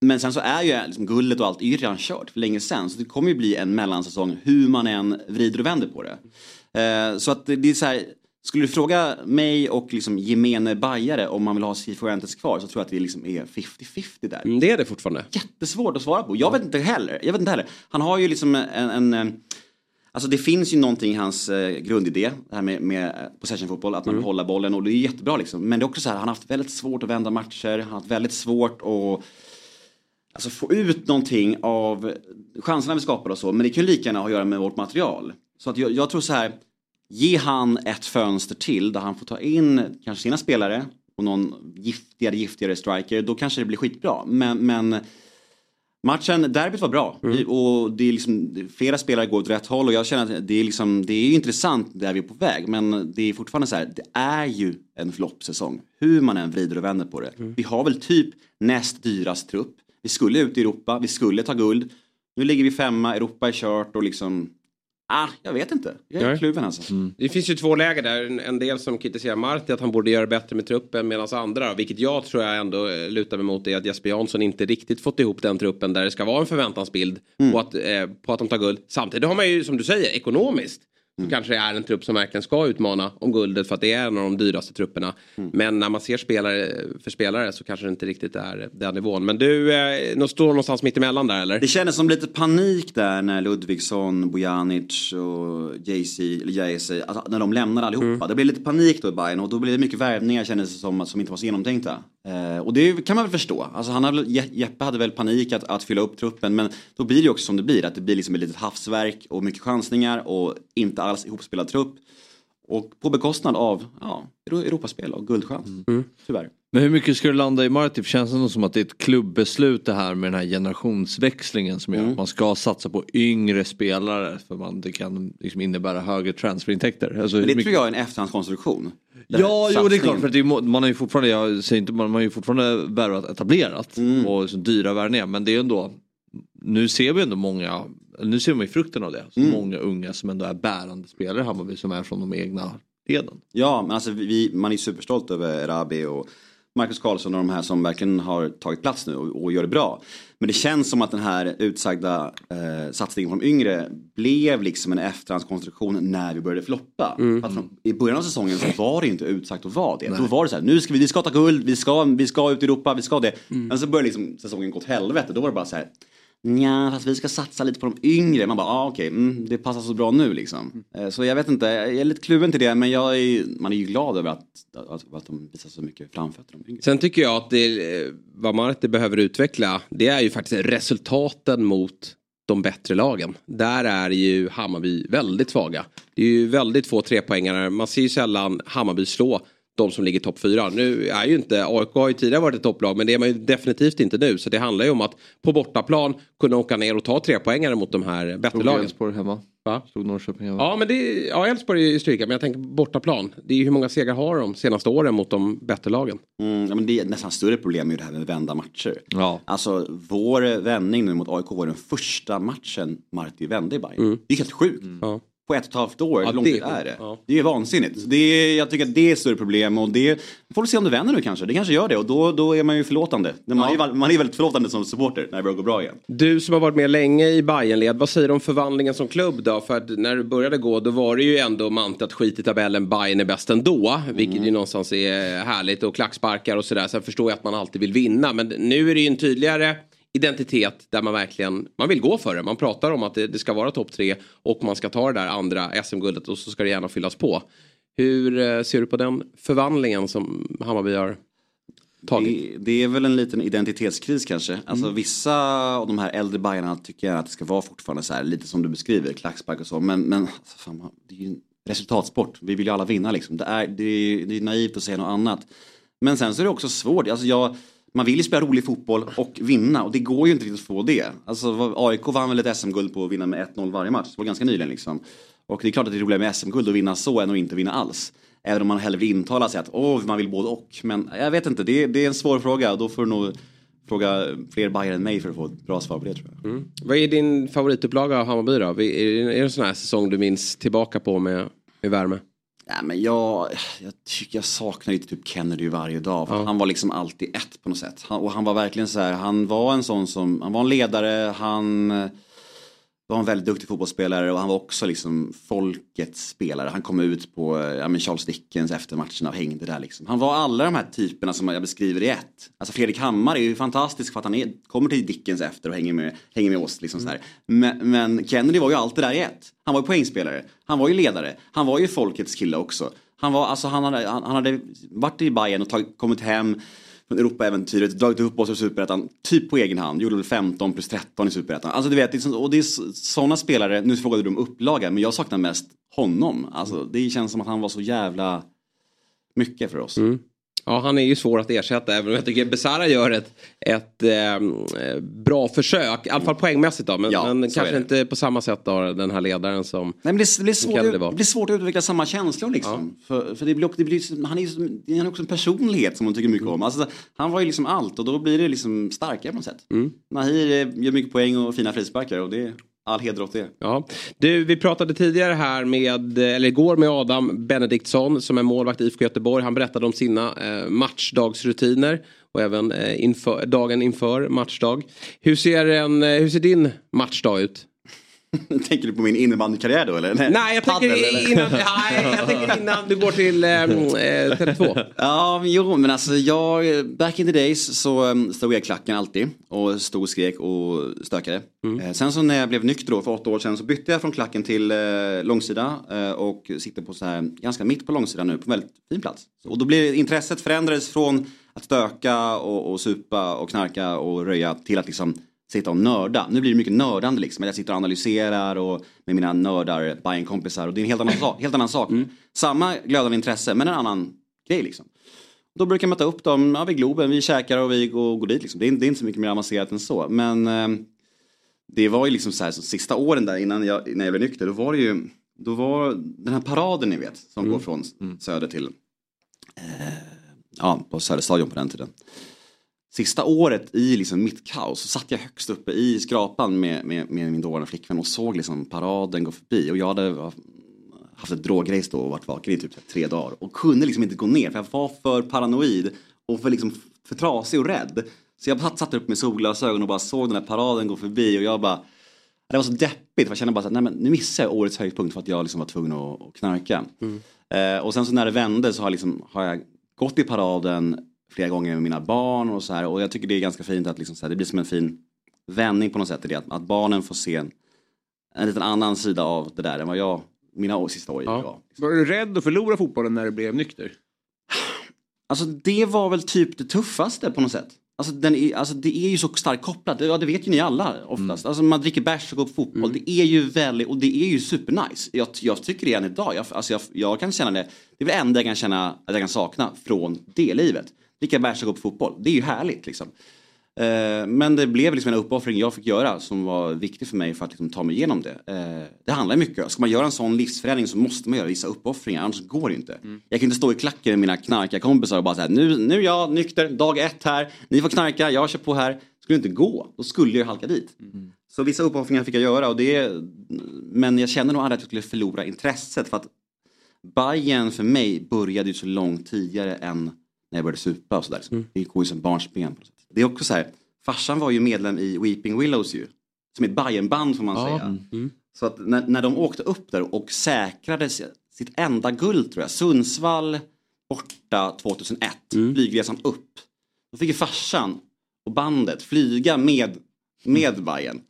Men sen så är ju liksom guldet och allt är ju redan kört för länge sen. Så det kommer ju bli en mellansäsong hur man än vrider och vänder på det. Eh, så att det, det är så här. Skulle du fråga mig och liksom gemene bajare om man vill ha Cifuentes kvar så tror jag att det liksom är 50-50 där. Mm, det är det fortfarande. Jättesvårt att svara på. Jag vet inte heller. Jag vet inte heller. Han har ju liksom en, en eh, Alltså det finns ju någonting i hans eh, grundidé, det här med, med possession-fotboll, att man vill hålla bollen och det är jättebra liksom. Men det är också så här, han har haft väldigt svårt att vända matcher, han har haft väldigt svårt att alltså, få ut någonting av chanserna vi skapar och så. Men det kan ju lika gärna ha att göra med vårt material. Så att jag, jag tror så här, ge han ett fönster till där han får ta in kanske sina spelare och någon giftigare, giftigare striker, då kanske det blir skitbra. Men, men Matchen, derbyt var bra och det är liksom, flera spelare går åt rätt håll och jag känner att det är, liksom, det är intressant där vi är på väg men det är fortfarande så här, det är ju en floppsäsong. Hur man än vrider och vänder på det. Vi har väl typ näst dyrast trupp. Vi skulle ut i Europa, vi skulle ta guld. Nu ligger vi femma, Europa är kört och liksom, ah, jag vet inte. Jag är Nej. kluven alltså. Det finns ju två läger där. En, en del som kritiserar Marti att han borde göra bättre med truppen medan andra, vilket jag tror jag ändå eh, lutar mig mot, är att Jesper Jansson inte riktigt fått ihop den truppen där det ska vara en förväntansbild på, att, eh, på att de tar guld. Samtidigt har man ju, som du säger, ekonomiskt så kanske det är en trupp som verkligen ska utmana om guldet för att det är en av de dyraste trupperna. Men när man ser spelare för spelare så kanske det inte riktigt är den nivån. Men du, eh, står någonstans mitt emellan där eller? Det kändes som lite panik där när Ludvigsson, Bojanic och JC, eller JC, alltså när de lämnade allihopa. Det blev lite panik då i Bayern och då blev det mycket värvningar kändes det som, som inte var så genomtänkta. Eh, och det kan man väl förstå. Alltså han hade, Jeppe hade väl panik att, att fylla upp truppen men då blir det också som det blir. Att det blir liksom ett litet havsverk och mycket chansningar och inte alls ihopspelad trupp. Och på bekostnad av ja, Euro- Europaspel och guldchans. Tyvärr. Men hur mycket ska det landa i Martif? Känns det som att det är ett klubbbeslut det här med den här generationsväxlingen som gör Mm. att man ska satsa på yngre spelare för man, det kan liksom innebära högre transferintäkter. Alltså, Men det mycket- tror jag är en efterhandskonstruktion. Ja, jo det är klart för att det är, man har ju fortfarande, jag säger inte, man har ju fortfarande värvat etablerat Mm. och så dyra värvningar men det är ändå nu ser vi ändå många, nu ser man ju frukten av det. Så Mm. Många unga som ändå är bärande spelare i Hammarby som är från de egna leden. Ja, men alltså vi, man är superstolt över Rabi och Marcus Karlsson och de här som verkligen har tagit plats nu och, och gör det bra. Men det känns som att den här utsagda eh, satsningen de yngre blev liksom en efterhandskonstruktion när vi började floppa. Att från, I början av säsongen så var det inte utsagt att vara det. Då var det så här, nu ska vi, vi ska ta guld, vi ska, vi ska ut i Europa, vi ska det. Men så började liksom säsongen gå åt helvete. Då var det bara så här, Nja, fast vi ska satsa lite på de yngre. Man bara, ah, okej, mm, det passar så bra nu liksom. Eh, Så jag vet inte, jag är lite kluven till det. Men jag är, man är ju glad över att, att, att de visar så mycket framfötter. De yngre. Sen tycker jag att det, vad Marti behöver utveckla det är ju faktiskt resultaten mot de bättre lagen. Där är ju Hammarby väldigt svaga. Det är ju väldigt få trepoängare. Man ser ju sällan Hammarby slå de som ligger topp fyra. Nu är ju inte, AIK har ju tidigare varit ett topplag men det är man ju definitivt inte nu. Så det handlar ju om att på bortaplan kunna åka ner och ta tre poängare mot de här bättre Stod lagen. Elfsborg hemma. Va? Stod Norrköping hemma. Ja men det är, ja Elfsborg är ju stryka men jag tänker bortaplan. Det är ju hur många segrar har de senaste åren mot de bättre lagen. Mm, ja, men det är nästan större problem med det här med vända matcher. Ja. Alltså vår vändning nu mot AIK var den första matchen Marti vände i Bayern. Det är helt sjukt. Ja. På ett och ett halvt år, Ja, hur lång det- tid är det? ja. Det är vansinnigt. Så det är, jag tycker att det är ett större problem och det får vi se om det vänder nu kanske. Det kanske gör det och då, då är man ju förlåtande. Man, är, man är väldigt förlåtande som supporter när det börjar gå bra igen. Du som har varit med länge i Bayernled, vad säger du om förvandlingen som klubb då? För att när du började gå då var det ju ändå mantrat skit i tabellen, Bayern är bäst ändå. Vilket ju någonstans är härligt och klacksparkar och sådär. Sen förstår jag att man alltid vill vinna. Men nu är det ju en tydligare identitet där man verkligen man vill gå för det. Man pratar om att det, det ska vara topp tre och man ska ta det där andra SM-guldet och så ska det gärna fyllas på. Hur eh, ser du på den förvandlingen som Hammarby har? Det, det är väl en liten identitetskris kanske. Alltså vissa av de här äldre Bajarna tycker jag att det ska vara fortfarande så här lite som du beskriver, klackspark och så. Men, men alltså, fan, det är ju en resultatsport. Vi vill ju alla vinna liksom. Det är, det är, det är naivt att säga något annat. Men sen så är det också svårt. Alltså jag, man vill ju spela rolig fotboll och vinna och det går ju inte riktigt att få det. Alltså AIK vann väl ett SM-guld på att vinna med 1-0 varje match. Det var ganska nyligen liksom. Och det är klart att det är roligare med SM-guld att vinna så än att inte vinna alls. Även om man hellre vill intala sig att åh, man vill både och. Men jag vet inte, det är, det är en svår fråga och då får du nog fråga fler Bayern än mig för att få ett bra svar på det tror jag. Mm. Vad är din favoritupplaga av Hammarby då? Är det, är det en sån här säsong du minns tillbaka på med, med värme? Nej, men jag, jag tycker jag saknar ju typ Kennedy varje dag. För Han var liksom alltid ett på något sätt. Han, och han var verkligen så här, han var en sån som, han var en ledare, han var en väldigt duktig fotbollsspelare och han var också liksom folkets spelare. Han kom ut på ja, men Charles Dickens efter matcherna och hängde där liksom. Han var alla de här typerna som jag beskriver i ett. Alltså Fredrik Hammar är ju fantastisk för att han är, kommer till Dickens efter och hänger med, hänger med oss. Liksom så här. Men, men Kennedy var ju alltid där i ett. Han var ju poängspelare, han var ju ledare, han var ju folkets kille också. Han, var, alltså, han, hade, han, han hade varit i Bayern och tagit, kommit hem från Europaäventyret, dragit upp oss ur Superettan typ på egen hand. Gjorde väl 15 plus 13 i Superettan. Alltså du vet, det är, så- och det är sådana spelare, nu frågade du om upplaga, men jag saknar mest honom. Alltså det känns som att han var så jävla mycket för oss. Mm. Ja, han är ju svår att ersätta även om jag tycker Besara gör ett, ett eh, bra försök. I alla fall poängmässigt då. Men, Ja, men kanske det. inte på samma sätt då den här ledaren som... Nej, men det, det, blir svårt, var. det blir svårt att utveckla samma känslor liksom. För, för det blir, det blir, han är ju han är också en personlighet som man tycker mycket om. Alltså, han var ju liksom allt och då blir det liksom starkare på något sätt. Nahir eh, gör mycket poäng och fina frisparkar och det all heder åt det. Ja. Du, vi pratade tidigare här med, eller igår med Adam Benediktsson som är målvakt i IFK Göteborg. Han berättade om sina eh, matchdagsrutiner och även eh, inför, dagen inför matchdag. Hur ser, en, eh, hur ser din matchdag ut? [laughs] Tänker du på min innebandykarriär då eller? Nej, jag tänker, Padel, eller? innan, nej, jag tänker innan du går till eh, [laughs] eh, Tele2. Ja, jo, men alltså jag, back in the days så um, stod jag i klacken alltid och stod och skrek och stökade. Eh, sen så när jag blev nykter då för åtta år sedan så bytte jag från klacken till eh, långsida eh, och sitter på så här, ganska mitt på långsida nu på en väldigt fin plats. Och då blir intresset förändrades från att stöka och, och supa och knarka och röja till att liksom sitta och nörda. Nu blir det mycket nördande liksom. Jag sitter och analyserar och med mina nördar, Bajen-kompisar och det är en helt annan, sak, helt annan sak. Samma glödande intresse men en annan grej liksom. Då brukar jag möta upp dem ja, vid Globen, vi käkar och vi går, går dit. Liksom. Det, är, det är inte så mycket mer avancerat än så. Men eh, det var ju liksom så här, så sista åren där innan jag, när jag blev nykter, då var det ju då var den här paraden ni vet som går från söder till eh, ja, på Söderstadion på den tiden. Sista året i liksom mitt kaos så satt jag högst uppe i skrapan med, med, med min dåvarande flickvän och såg liksom paraden gå förbi och jag hade haft ett drograce då och varit vaken i typ tre dagar och kunde liksom inte gå ner för jag var för paranoid och för, liksom, för trasig och rädd. Så jag satt- upp med solglasögon och bara såg den här paraden gå förbi och jag bara det var så deppigt för jag kände bara att nej, men nu missade jag årets höjdpunkt för att jag liksom var tvungen att, knarka. Eh, och sen så när det vände så har, liksom, har jag gått i paraden flera gånger med mina barn och så här och jag tycker det är ganska fint att liksom, så här, det blir som en fin vändning på något sätt i det att, att barnen får se en, en liten annan sida av det där än vad jag, mina år, sista år i var. Var du rädd att förlora fotbollen när du blev nykter? Alltså det var väl typ det tuffaste på något sätt. Alltså, den är, alltså det är ju så starkt kopplat, ja, det vet ju ni alla oftast. Alltså man dricker bärs och går på fotboll, det är ju väldigt, och det är ju supernice. Jag, jag tycker det än idag, jag, alltså jag, jag kan känna det, det är väl det enda jag kan känna att jag kan sakna från det livet. Dricka bärs och gå på fotboll, det är ju härligt liksom. Eh, men det blev liksom en uppoffring jag fick göra som var viktig för mig för att liksom ta mig igenom det. Eh, det handlar mycket, ska man göra en sån livsförändring så måste man göra vissa uppoffringar, annars går det inte. Jag kan inte stå i klacken med mina knarkarkompisar och bara säga nu, nu är jag nykter, dag ett här, ni får knarka, jag kör på här. Det skulle inte gå, då skulle jag halka dit. Så vissa uppoffringar fick jag göra och det, men jag kände nog aldrig att jag skulle förlora intresset för att Bayern för mig började ju så långt tidigare än när jag började supa och sådär. Mm. Det går ju som barnsben. Det är också så här, farsan var ju medlem i Weeping Willows ju. Som ett Bayern-band får man Ja. säga. Mm. Så att när, när de åkte upp där och säkrade si- sitt enda guld tror jag, Sundsvall borta 2001, flygresan upp. Då fick ju farsan och bandet flyga med, med Bayern.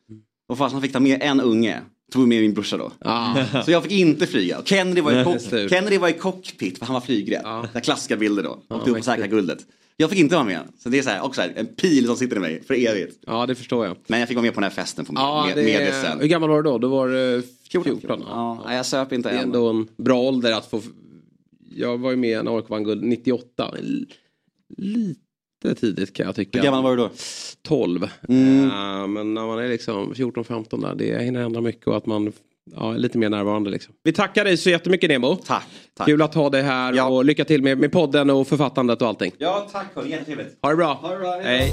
Och farsan fick ta med en unge, tog med min brorsa då. Så jag fick inte flyga. Kennedy var i, cock-. Kennedy var i cockpit för han var flygrädd. Ja. Där klassiska bilder då. Åkte upp och säkrade guldet. Jag fick inte vara med. Så det är så här, också så här, en pil som sitter i mig för evigt. Ja, det förstår jag. Men jag fick vara med på den här festen på Ja, med, det med är... det sen. Hur gammal var du då? Då var du 14? Ja, nej, jag söp inte Det är än. ändå en bra ålder att få... Jag var ju med när AIK vann guld 98. L- Lite tidigt kan jag tycka. Hur gammal var du då? 12. Mm. Eh, men när man är liksom 14-15 där, det hinner ändra mycket och att man ja, lite mer närvarande. Liksom. Vi tackar dig så jättemycket Nemo. Tack. tack. Kul att ha dig här och lycka till med, med podden och författandet och allting. Ja, tack. hörni. Jättetrevligt. Ha det bra. Ha det bra. Hej.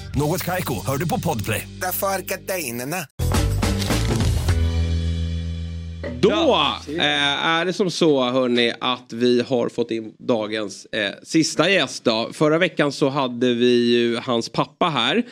Något Kaiko, hör du på Podplay. Därför är gardinerna. Då eh, är det som så hörni att vi har fått in dagens eh, sista gäst. Då. Förra veckan så hade vi ju hans pappa här.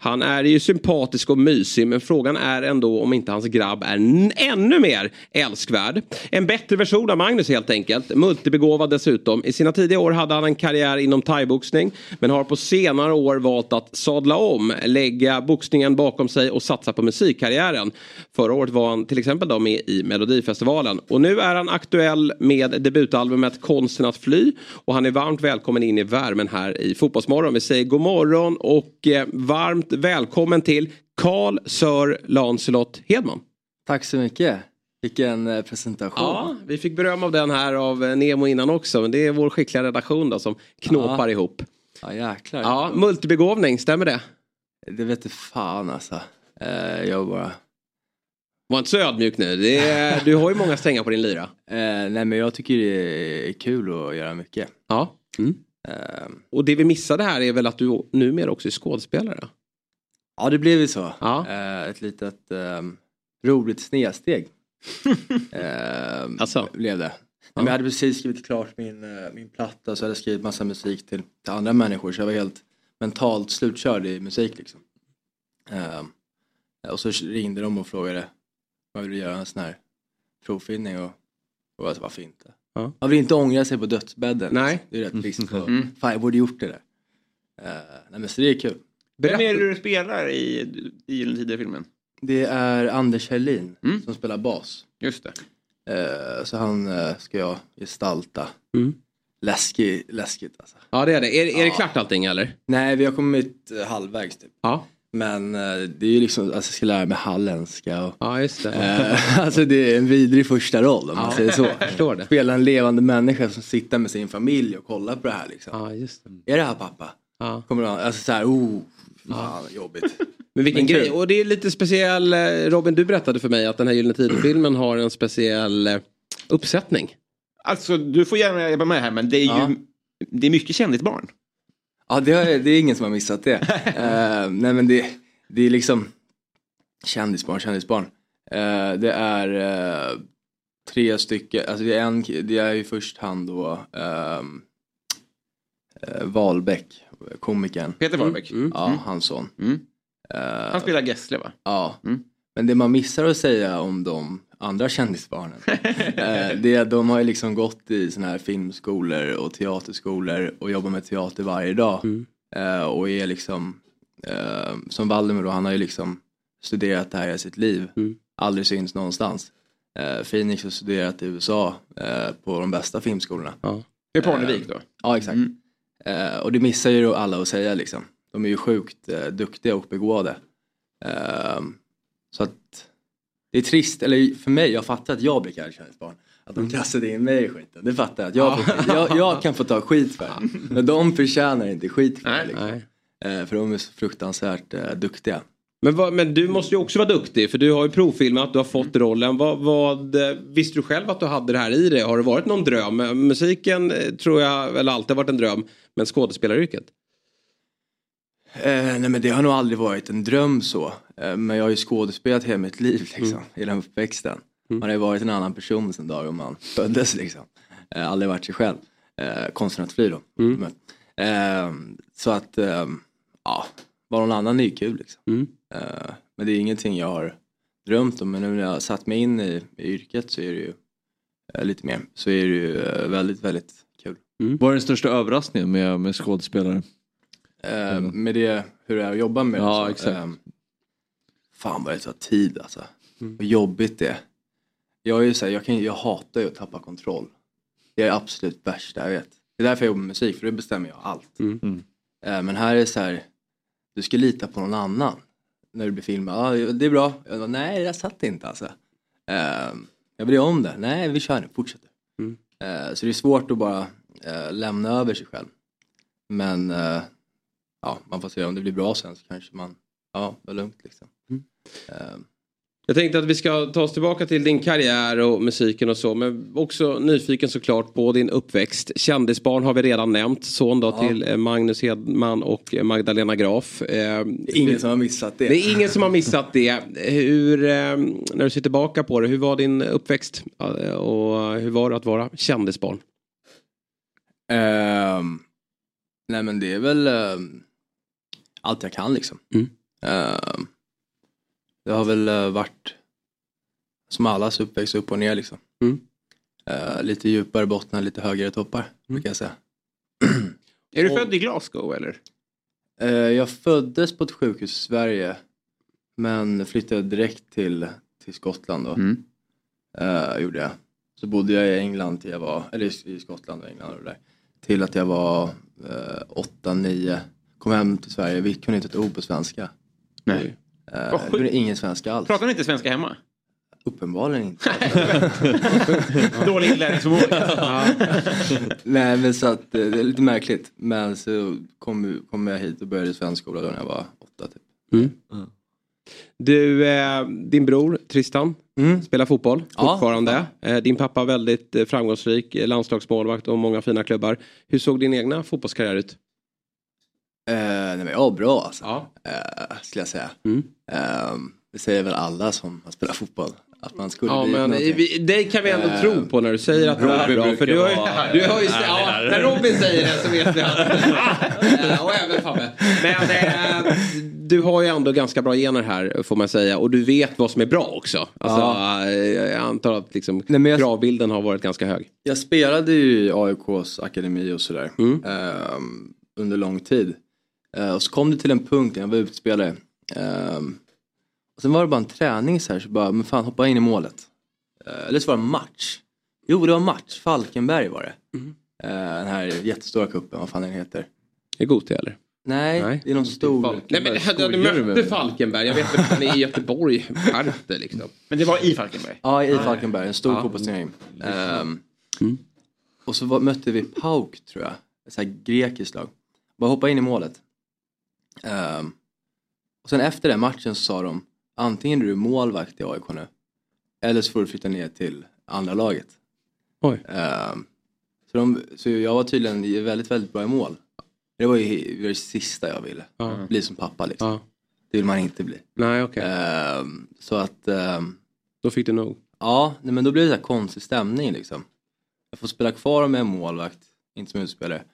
Han är ju sympatisk och mysig men frågan är ändå om inte hans grabb är ännu mer älskvärd. En bättre version av Magnus helt enkelt. Multibegåvad dessutom. I sina tidiga år hade han en karriär inom thaiboxning men har på senare år valt att sadla om, lägga boxningen bakom sig och satsa på musikkarriären. Förra året var han till exempel då med i Melodifestivalen och nu är han aktuell med debutalbumet Konsten att fly och han är varmt välkommen in i värmen här i Fotbollsmorgon. Vi säger god morgon och eh, varmt varmt välkommen till Carl Sir Lancelot Hedman. Tack så mycket. Vilken eh, presentation. Ja, vi fick beröm av den här av eh, Nemo innan också men det är vår skickliga redaktion då som knåpar Ja. ihop. Ja jäklar. Ja, multibegåvning, stämmer det? Det vet du fan alltså. Eh, jag bara... Var inte så ödmjuk nu. Är, [laughs] du har ju många strängar på din lyra. Eh, nej men jag tycker det är kul att göra mycket. Ja. Mm. Eh, Och det vi missade här är väl att du numera också är skådespelare? Ja det blev ju så. Ja. Eh, ett litet eh, roligt snedsteg. [laughs] eh, Alltså? Blev det. Men jag hade precis skrivit klart min, eh, min platta så jag hade skrivit massa musik till, till andra människor så jag var helt mentalt slutkörd i musik liksom. Eh, och så ringde de och frågade vad vill du göra en sån här provfilmning och, och jag sa varför inte? Ja. Man vill inte ångra sig på dödsbädden. Nej. Det är rätt trist. Mm. [laughs] Fan jag borde gjort det där. Eh, nej men så det är kul. Vem är det du spelar i, i Gyllene Tider-filmen? Det är Anders Herlin Mm. som spelar bas. Just det. Eh, så han eh, ska jag gestalta. Mm. Läskig, läskigt alltså. Ja det är det. Är, är det Ja. klart allting eller? Nej vi har kommit eh, halvvägs typ. Ja. Men det är ju liksom, alltså jag ska lära mig halländska och Ja just det. Eh, [laughs] alltså det är en vidrig första roll om man Ja, säger så. förstår det. Spela en levande människa som sitter med sin familj och kollar på det här liksom. Ja just det. Är det här pappa? Ja. Kommer du alltså så här, oh, fan jobbigt. [laughs] Men vilken Men grej. Och det är lite speciell. eh, Robin du berättade för mig att den här Gyllene Tider-filmen har en speciell eh, uppsättning. Alltså, du får gärna hjälpa med här, men det är ju Ja. det är mycket kändisbarn. Ja det, är- det är ingen som har missat det. [laughs] Eh, nej men det, det är liksom kändisbarn, kändisbarn. Eh, det är eh, tre stycken, alltså det är en, det är i första hand då eh, Wahlbeck, komikern. Peter Wahlbeck. Mm. Ja, Mm. hans son. Mm. Eh, Han spelar Gessle va? Ja. Mm. Men det man missar att säga om de andra kändisbarnen. [laughs] eh, det är att de har ju liksom gått i såna här filmskolor och teaterskolor och jobbar med teater varje dag. Eh, och är liksom, som Valdemar då, han har ju liksom studerat det här i sitt liv. Aldrig syns någonstans. Phoenix har studerat i USA på de bästa filmskolorna. Det är Parnevik då? Ja, exakt. Eh, och det missar ju alla att säga liksom. De är ju sjukt eh, duktiga och begåvade. Eh, så att det är trist, eller för mig, jag fattar att jag blir kärleksbarn. Att de kastade in mig i skiten, det fattar jag. Att jag, får, jag, jag kan få ta skit för det. Men de förtjänar inte skit för det. Liksom. Eh, för de är så fruktansvärt eh, duktiga. Men, vad, men du måste ju också vara duktig för du har ju provfilmat, du har fått rollen. Vad, vad, visste du själv att du hade det här i dig? Har det varit någon dröm? Musiken eh, tror jag väl alltid har varit en dröm. Men skådespelaryrket? Eh, nej men det har nog aldrig varit en dröm så. Eh, men jag har ju skådespelat hela mitt liv liksom, i den uppväxten. Man har ju varit en annan person sedan dagen man föddes liksom. Eh, aldrig varit sig själv. Eh, konstnärsfri då. Men, eh, så att, eh, ja, vara någon annan är ju kul liksom. Eh, men det är ingenting jag har drömt om. Men nu när jag har satt mig in i, i yrket så är det ju eh, lite mer. Så är det ju eh, väldigt, väldigt kul. Vad är den största överraskningen med, med skådespelare? Eh, med det, hur det är att jobba med Ja, exakt. Eh, fan vad det tar tid alltså. Vad jobbigt det är. Jag, är ju så här, jag, kan, jag hatar ju att tappa kontroll. Det är absolut värsta jag vet. Det är därför jag jobbar med musik, för det bestämmer jag allt. Eh, men här är det så här, du ska lita på någon annan. När du blir filmad, ja det är bra. Jag bara, Nej, jag satt inte alltså. Eh, jag vill göra om det. Nej, vi kör nu, fortsätter. Eh, så det är svårt att bara eh, lämna över sig själv. Men eh, ja, man får se om det blir bra sen så kanske man, ja, det är lugnt liksom. Eh, Jag tänkte att vi ska ta oss tillbaka till din karriär och musiken och så. Men också nyfiken såklart på din uppväxt. Kändisbarn har vi redan nämnt. Son då Ja. till eh, Magnus Hedman och eh, Magdalena Graf. Eh, ingen som har missat det. Det är ingen som har missat det. Hur, eh, när du ser tillbaka på det, hur var din uppväxt? Och hur var det att vara kändisbarn? Ehm, nej men det är väl ehm, allt jag kan liksom. Ehm, det har väl eh, varit som allas uppväxt upp och ner liksom. Eh, lite djupare bottnar, lite högre toppar brukar jag säga. [clears throat] Är du född i Glasgow eller? Eh, jag föddes på ett sjukhus i Sverige men flyttade direkt till, till Skottland då. Eh, gjorde jag. Så bodde jag i England till jag var, eller i Skottland och England och där. Till att jag var eh, 8-9. Kom hem till Sverige, vi kunde inte ett ord på svenska. Nej. Eh, Vad det kunde ingen svenska alls. Pratar ni inte svenska hemma? Uppenbarligen inte. [laughs] Dålig inlärningsförmåga. [laughs] Nej men så att eh, det är lite märkligt. Men så kom, kom jag hit och började svenskskola då när jag var åtta typ. Du, eh, din bror Tristan spelar fotboll Ja, fortfarande. Eh, din pappa väldigt eh, framgångsrik, eh, landslagsmålvakt och många fina klubbar. Hur såg din egna fotbollskarriär ut? Eh, nej men ja, bra alltså. Eh, skulle jag säga. Mm. Eh, det säger väl alla som har spelat fotboll. Att man skulle Ja, bli men vi, det kan vi ändå Eh, tro på när du säger att du är Robin bra. För du har ju, vara du har ju ja, när Robin säger det så vet vi att... [laughs] Eh, och även Fabbe. Men eh, du har ju ändå ganska bra gener här får man säga. Och du vet vad som är bra också. Alltså, Ja. eh, jag antar att liksom, Nej, jag- kravbilden har varit ganska hög. Jag spelade ju i AIKs akademi och sådär. Mm. ehm, under lång tid. Eh, och så kom det till en punkt när jag var utspelare. Ehm, och sen var det bara en träning så här så bara, men fan hoppa in i målet. Eh, eller så var det match. Jo det var match, Falkenberg var det. Mm. Den här jättestora kuppen, vad fan den heter. Är Gothia eller? Nej, det är någon stor. Nej men hade du mötte Falkenberg. Jag vet att han är i Göteborg. Dig liksom. Men det var i Falkenberg? Ja, i Falkenberg. En stor Ja. fotbollsturnering. Ehm, Och så var, mötte vi PAOK tror jag. Ett så här grekiskt lag. Bara hoppa in i målet. Ehm, och sen efter den matchen så sa de antingen är du målvakt i AIK nu eller så får du flytta ner till andra laget. Oj. Ehm, så, de, så jag var tydligen väldigt, väldigt bra i mål. Det var ju det sista jag ville. Ja. Bli som pappa liksom. Ja. Det vill man inte bli. Nej okej. Ehm, så att ehm, Då fick du nog. Ja, nej, men då blir det så konstig stämning liksom. Jag får spela kvar med en målvakt, inte som utspelare.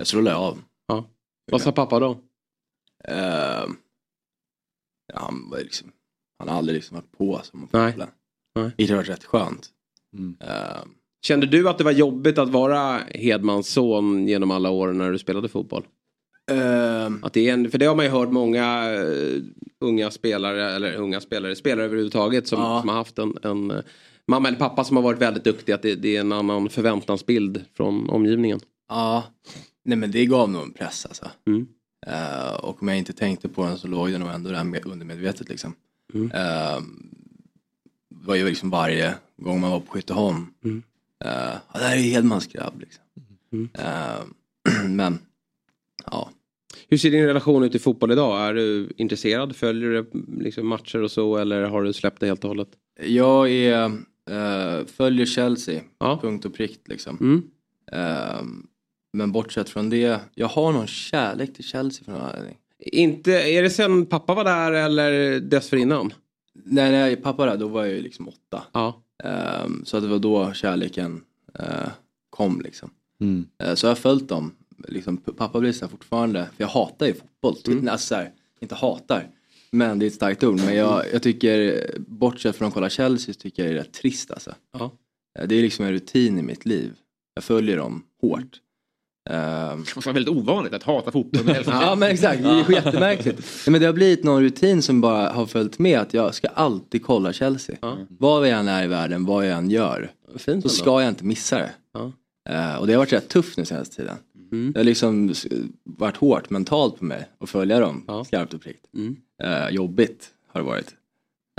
Eh, Så då la jag av. Ja. Vad sa pappa då? Eh, ja, han var liksom, han har aldrig liksom varit på som Nej. fotbollen. Nej. Vilket har varit rätt skönt. Mm. Eh, Kände du att det var jobbigt att vara Hedmans son genom alla år när du spelade fotboll? Ehm. Att det är en, för det har man ju hört många eh, unga spelare, eller unga spelare, spelare överhuvudtaget som, Ja. som har haft en, en eh, mamma eller pappa som har varit väldigt duktig. Att det, det är en annan förväntansbild från omgivningen. Ja, nej men det gav nog en press alltså. Mm. Eh, och om jag inte tänkte på den så låg den nog ändå där med, undermedvetet liksom. Mm. Eh, det var ju liksom varje gång man var på Skytteholm. Mm. Uh, ja, det här är ju Hedmans grabb liksom. Mm. Eh, [clears throat] men, ja. Hur ser din relation ut i fotboll idag? Är du intresserad? Följer du liksom matcher och så eller har du släppt det helt och hållet? Jag är, eh, följer Chelsea, Ja. punkt och prick liksom. Men bortsett från det, jag har någon kärlek till Chelsea för någon anledning. Inte, är det sen pappa var där eller dessförinnan? Nej, nej, pappa där, då var jag ju liksom åtta. Ja. Ehm, så att det var då kärleken eh, kom liksom. Mm. Eh, så jag har följt dem. Liksom, pappa blir så fortfarande, för jag hatar ju fotboll. Mm. Alltså, så här, inte hatar, men det är ett starkt ord. Men jag, jag tycker, bortsett från att kolla Chelsea, så tycker jag det är rätt trist alltså. Ja. Eh, Det är liksom en rutin i mitt liv. Jag följer dem hårt. Ehm, Det måste vara väldigt ovanligt att hata fotboll. [laughs] Ja men exakt, det är jättemärkligt. [laughs] Nej, men det har blivit någon rutin som bara har följt med att jag ska alltid kolla Chelsea. Vad jag än är i världen, vad jag än gör. Fint så ändå. ska jag inte missa det. Ja. Eh, och det har varit rätt tufft nu senaste tiden. Mm. Det har liksom varit hårt mentalt på mig att följa dem Ja. skarpt och prikt. Mm. Eh, jobbigt har det varit.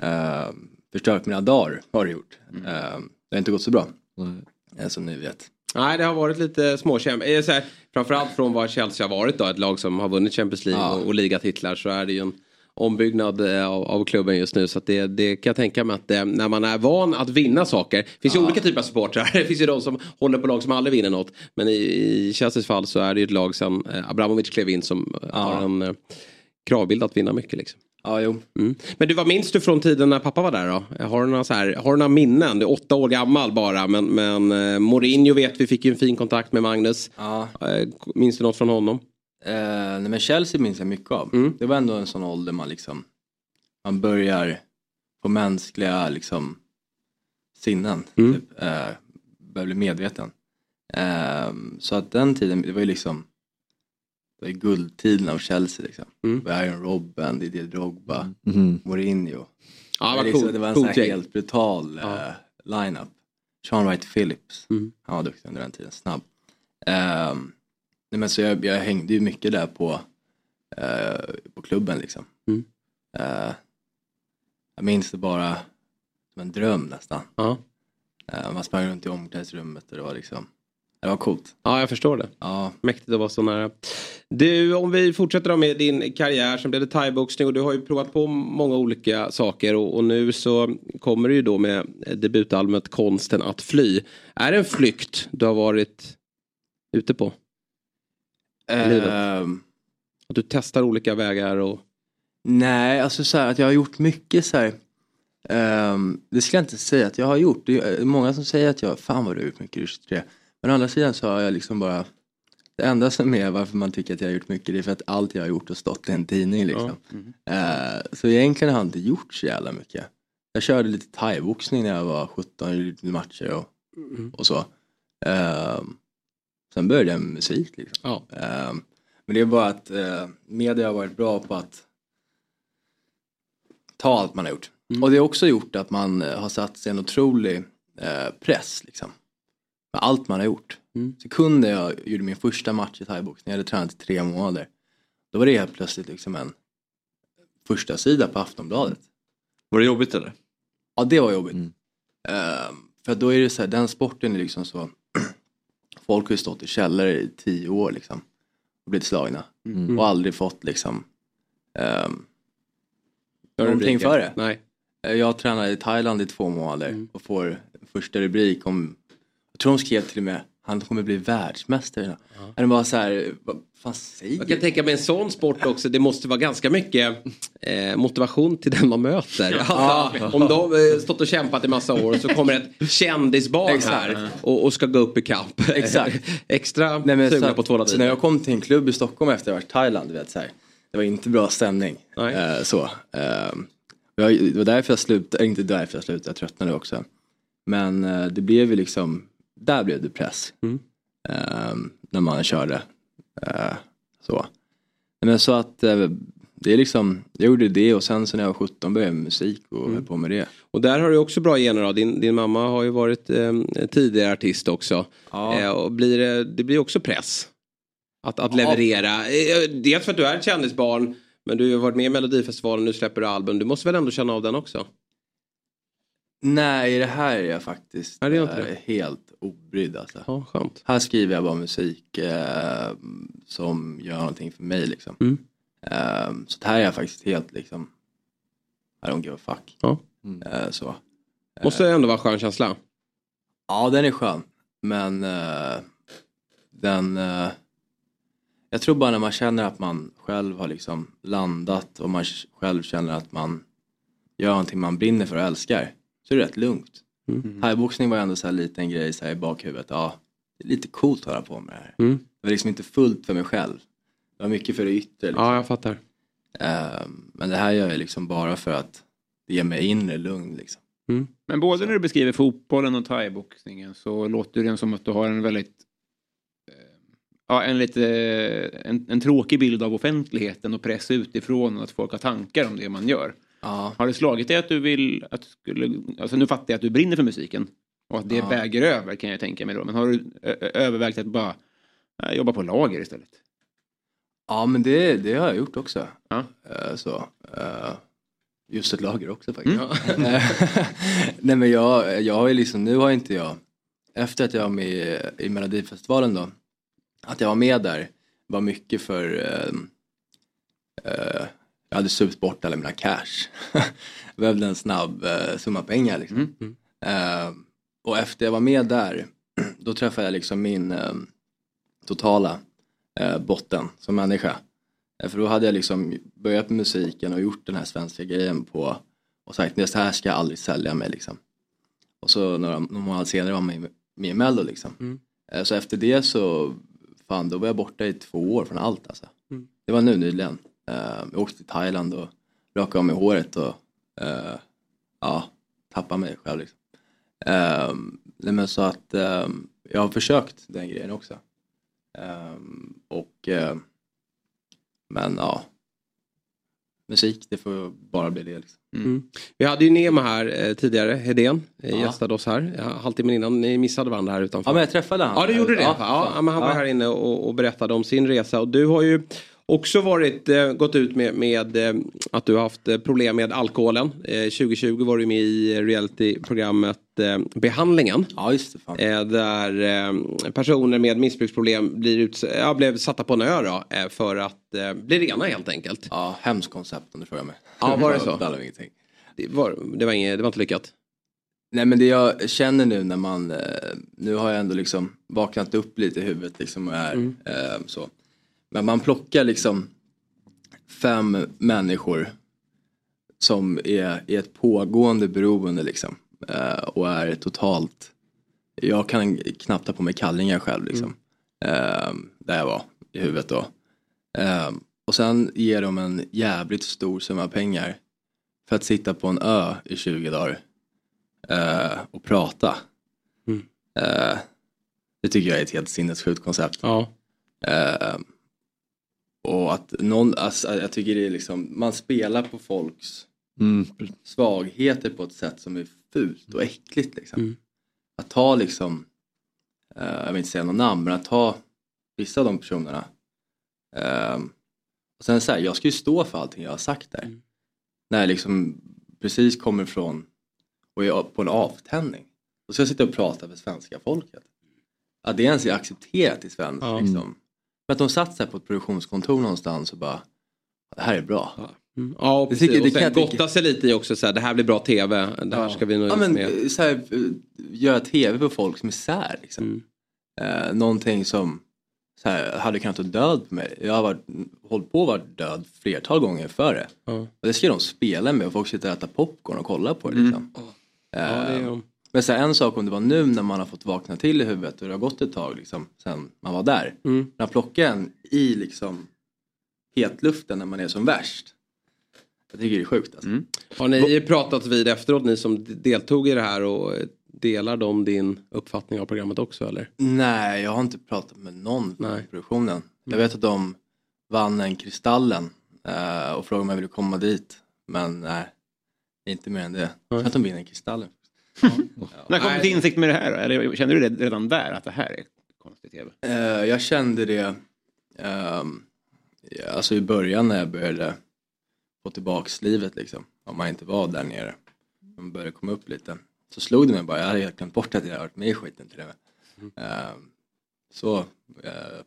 Eh, förstört mina dagar har det gjort. Eh, det har inte gått så bra. Som ni vet. Nej, det har varit lite småkämp. Eh, Framförallt från vad Chelsea har varit då, ett lag som har vunnit Champions League Ja. och, och ligatitlar så är det ju en ombyggnad eh, av, av klubben just nu. Så det, det kan jag tänka mig att eh, när man är van att vinna saker. Det finns ju olika typer av supportrar. [laughs] Det finns ju de som håller på lag som aldrig vinner något. Men i, i Chelseas fall så är det ju ett lag som eh, Abramovic klev in som eh, har en kravbild att vinna mycket. Liksom. Ja, jo. Mm. Men du, vad minns du från tiden när pappa var där då? Har du några, så här, har du några minnen? Du är åtta år gammal bara men, men eh, Mourinho vet vi fick ju en fin kontakt med Magnus. Ja. Eh, minns du något från honom? Eh, nej men Chelsea minns jag mycket av. Mm. Det var ändå en sån ålder man liksom man börjar få mänskliga liksom sinnen. Mm. Typ, eh, börjar bli medveten. Eh, så att den tiden, det var ju liksom det ju guldtiden av Chelsea liksom. Mm. Iron Robben, Didier Drogba, Mhm. Mourinho. Ja, det var det, liksom, coolt- det var en coolt sån här gäng. helt brutal Ja. eh, line-up. Sean Wright Phillips, Mm. han var duktig under den tiden, snabb. Ehm, nej, men så jag, jag hängde ju mycket där på, eh, på klubben liksom. Mm. Eh, jag minns det bara som en dröm nästan. Ja. Man sprang runt i omklädningsrummet och det var liksom, det var coolt. Ja, jag förstår det. Ja. Mäktigt att vara så nära. Du, om vi fortsätter då med din karriär. Sen blev det thaiboxning och du har ju provat på många olika saker. Och, och nu så kommer du ju då med debutalbumet Konsten att fly. Är det en flykt du har varit ute på? livet? Ehm, Att du testar olika vägar och... Nej, alltså så här att jag har gjort mycket så här. ehm, det ska jag inte säga att jag har gjort. Det är många som säger att jag, fan vad du har gjort mycket i 23. Men å andra sidan så har jag liksom bara, det enda som är varför man tycker att jag har gjort mycket det är för att allt jag har gjort har stått i en tidning liksom. Eh, så egentligen har jag inte gjort så jävla mycket. Jag körde lite thaiboxning när jag var 17, gjorde lite matcher och, och så. Ehm, sen började jag med musik liksom. Ja. Ehm, men det är bara att uh, media har varit bra på att ta allt man har gjort. Och det har också gjort att man eh, har satt sig en otrolig eh, press liksom. Med allt man har gjort. Sekunden jag gjorde min första match i thaiboxning, jag hade tränat i tre månader. Då var det helt plötsligt liksom en första sida på Aftonbladet. Var det jobbigt eller? Ja, det var jobbigt. Ehm, för då är det så här, den sporten är liksom så. [clears throat] Folk har ju stått i källare i tio år liksom. Och blivit slagna. Mm. Och aldrig fått liksom um, någonting rubriker? för det. Nej. Eh, Jag tränade i Thailand i två månader och får första rubrik om, jag tror de skrev till och med, han kommer bli världsmästare. Ja. Det var så här, vad fan säger Jag kan tänka mig en sån sport också, det måste vara ganska mycket eh, motivation till den man möter. Alltså, [laughs] Om de eh, stått och kämpat i massa år så kommer ett [laughs] kändisbarn här och, och ska gå upp i kamp. [laughs] Exakt. Extra Nej, men sugna så, på tvåla så när jag kom till en klubb i Stockholm efter att ha varit i Thailand, vet, så här, det var inte bra stämning. Eh, så. Eh, det var därför jag slutade, inte därför jag slutade, jag tröttnade också. Men eh, det blev ju liksom, där blev det press. Eh, när man körde. Eh, så. Men så att eh, det är liksom, jag gjorde det och sen så när jag var 17 började jag med musik och höll på med det. Och där har du också bra gener då. Din, din mamma har ju varit eh, tidigare artist också. Eh, och blir, det- det blir också press. Att, att leverera. Eh, dels för att du är ett kändisbarn. Men du har varit med i Melodifestivalen, nu släpper du album. Du måste väl ändå känna av den också? Nej, det här är jag faktiskt det är eh, helt obrydd alltså. Ja, skönt. Här skriver jag bara musik eh, som gör någonting för mig liksom. Mm. Eh, så det här är jag faktiskt helt liksom, I don't give a fuck. Ja. Eh, så. Måste ändå vara en skön känsla. Ja, den är skön. Men eh, den... Eh, jag tror bara när man känner att man själv har liksom landat och man själv känner att man gör någonting man brinner för och älskar. Så är det rätt lugnt. Mm. Thaiboxning var ändå så här en liten grej så här i bakhuvudet. Ja, det är lite coolt att höra på med det här. Mm. Det var liksom inte fullt för mig själv. Det var mycket för det yttre. Liksom. Ja, jag fattar. Eh, men det här gör jag liksom bara för att det ger mig inre lugn. Liksom. Men både när du beskriver fotbollen och thaiboxningen så låter det som att du har en väldigt eh, Ja, en lite en, en tråkig bild av offentligheten och press utifrån och att folk har tankar om det man gör. Har det slagit dig att du vill att du skulle, alltså nu fattar jag att du brinner för musiken och att det Ja. väger över kan jag tänka mig då. Men har du övervägt att bara eh, jobba på lager istället? Ja men det, det har jag gjort också. Ja. Eh, så, eh, just ett lager också faktiskt. Mm. [laughs] Nej men jag, jag har ju liksom, nu har inte jag, efter att jag var med i, Melodifestivalen då, att jag var med där var mycket för, eh, jag hade supit bort alla mina cash. [laughs] Behövde en snabb eh, summa pengar liksom. Eh, och efter jag var med där, [clears throat] då träffade jag liksom min eh, totala eh, botten som människa. Eh, För då hade jag liksom börjat med musiken och gjort den här svenska grejen på och sagt det här ska jag aldrig sälja mig liksom. Och så några, några månader senare var man med, i Mello liksom. Eh, Så efter det så, fan då var jag borta i två år från allt alltså. Mm. Det var nu nyligen. Eh, Jag åkte till Thailand och rakade av mig håret och eh, ja, tappade mig själv liksom. Um, nej men så att ehm, jag har försökt den grejen också. Ehm, och ehm, men ja, musik det får bara bli det. Liksom. Mm. Vi hade ju Nemo här eh, tidigare, Hedén, eh, gästade oss här. Ja, halvtimmen innan ni missade varandra här utanför. Ja men jag träffade han. Ja, du gjorde det. Ja, Ja, men han var här inne och, och berättade om sin resa. Och du har ju också varit, eh, gått ut med, med eh, att du har haft eh, problem med alkoholen. Eh, 2020 var du med i realityprogrammet eh, Behandlingen. Ja, det. Där personer med missbruksproblem blir uts- ja, blev satta på en ö då, för att bli rena helt enkelt. Ja, hemskt koncept om du frågar mig. Ja, var det så? [laughs] Jag ingenting. Det var, det var, inget, det var inte lyckat. Nej men det jag känner nu när man, nu har jag ändå liksom vaknat upp lite i huvudet liksom och är Mm. eh, så. Men man plockar liksom fem människor som är i ett pågående beroende liksom. Eh, och är totalt, jag kan knappt ta på mig kallingar själv liksom. Eh, där jag var i huvudet då. Eh, och sen ger de en jävligt stor summa pengar för att sitta på en ö i 20 dagar och prata. Eh, det tycker jag är ett helt sinnessjukt koncept. Ja. Och att någon, alltså, jag tycker det är liksom, man spelar på folks svagheter på ett sätt som är fult och äckligt liksom. Att ta liksom, eh, jag vill inte säga någon namn, men att ta vissa av de personerna. Eh, och sen så här, jag ska ju stå för allting jag har sagt där. När jag liksom precis kommer från och är på en avtändning. Då ska jag sitta och prata för svenska folket. Att det ens är accepterat i svensk Ja. liksom. För att de satt här på ett produktionskontor någonstans och bara, det här är bra. Mm. Ja, och, Det precis. det och sen gotta sig lite i också så här, det här blir bra tv, det här ska vi nå Ja men med. så här, eh, göra tv på folks misär liksom. Eh, någonting som så här, hade kunnat ta död på mig. Jag har varit, hållit på att vara död flertal gånger före. det. Ja. Och det ska de spela med och folk sitter och äter popcorn och kollar på det. Mm. Liksom. Ja, det är Eh. Men så här, en sak om det var nu när man har fått vakna till i huvudet och det har gått ett tag liksom, sen man var där. Mm. När plocka en i liksom hetluften när man är som värst. Jag tycker det är sjukt alltså. Har ni pratat vid efteråt, ni som deltog i det här och delar de din uppfattning av programmet också eller? Nej, jag har inte pratat med någon från Nej. produktionen. Jag vet att de vann en Kristallen eh, och frågade om jag ville komma dit. Men nej, inte mer än det. Jag tror att de vinner Kristallen. [laughs] När kom du till insikt med det här? Eller kände du det redan där att det här är konstig tv? Eh, jag kände det ehm, ja, alltså i början när jag började få tillbaks livet liksom. Om man inte var där nere. Man började komma upp lite. Så slog det mig bara, jag hade helt glömt bort att jag hade varit med i skiten till det. Ehm, så uh,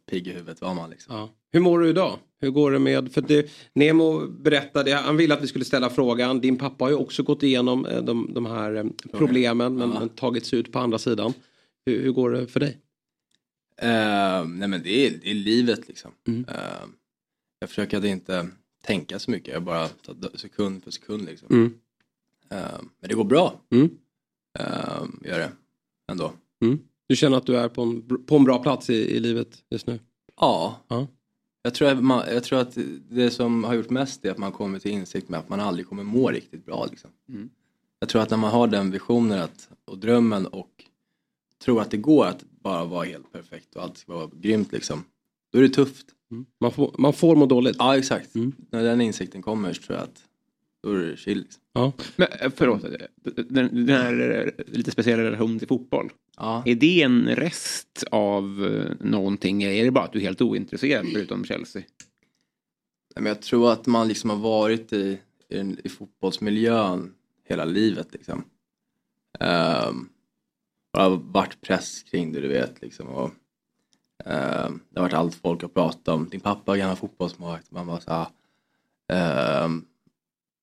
pigg i huvudet var man liksom. Ja. Hur mår du idag? Hur går det med, för det, Nemo berättade, han ville att vi skulle ställa frågan, din pappa har ju också gått igenom eh, de, de här eh, problemen men, men tagit sig ut på andra sidan. Hur, hur går det för dig? Ehm, nej men det är, det är livet liksom. Mm. Ehm, jag försöker att inte tänka så mycket, jag bara tar sekund för sekund liksom. Mm. Ehm, men det går bra. Mm. Gör det ändå. Mm. Du känner att du är på en, på en bra plats i, i livet just nu? Ja. Ja. Jag, tror att man, jag tror att det som har gjort mest är att man kommer till insikt med att man aldrig kommer må riktigt bra. Liksom. Mm. Jag tror att när man har den visionen att, och drömmen och tror att det går att bara vara helt perfekt och allt ska vara grymt liksom. Då är det tufft. Man får, man får må dåligt? Ja exakt. När den insikten kommer så tror jag att då är det chill. Liksom. Ja. Men eh, förlåt, den, den här eh, lite speciella relationen till fotboll. Ja. Är det en rest av eh, någonting? Eller är det bara att du är helt ointresserad förutom Chelsea? Men jag tror att man liksom har varit i, i, i fotbollsmiljön hela livet liksom. Um, det har varit press kring det du vet liksom. Och, ehm, det har varit allt folk har pratat om. Din pappa är gammal fotbollsmålvakt. Man bara såhär. Um,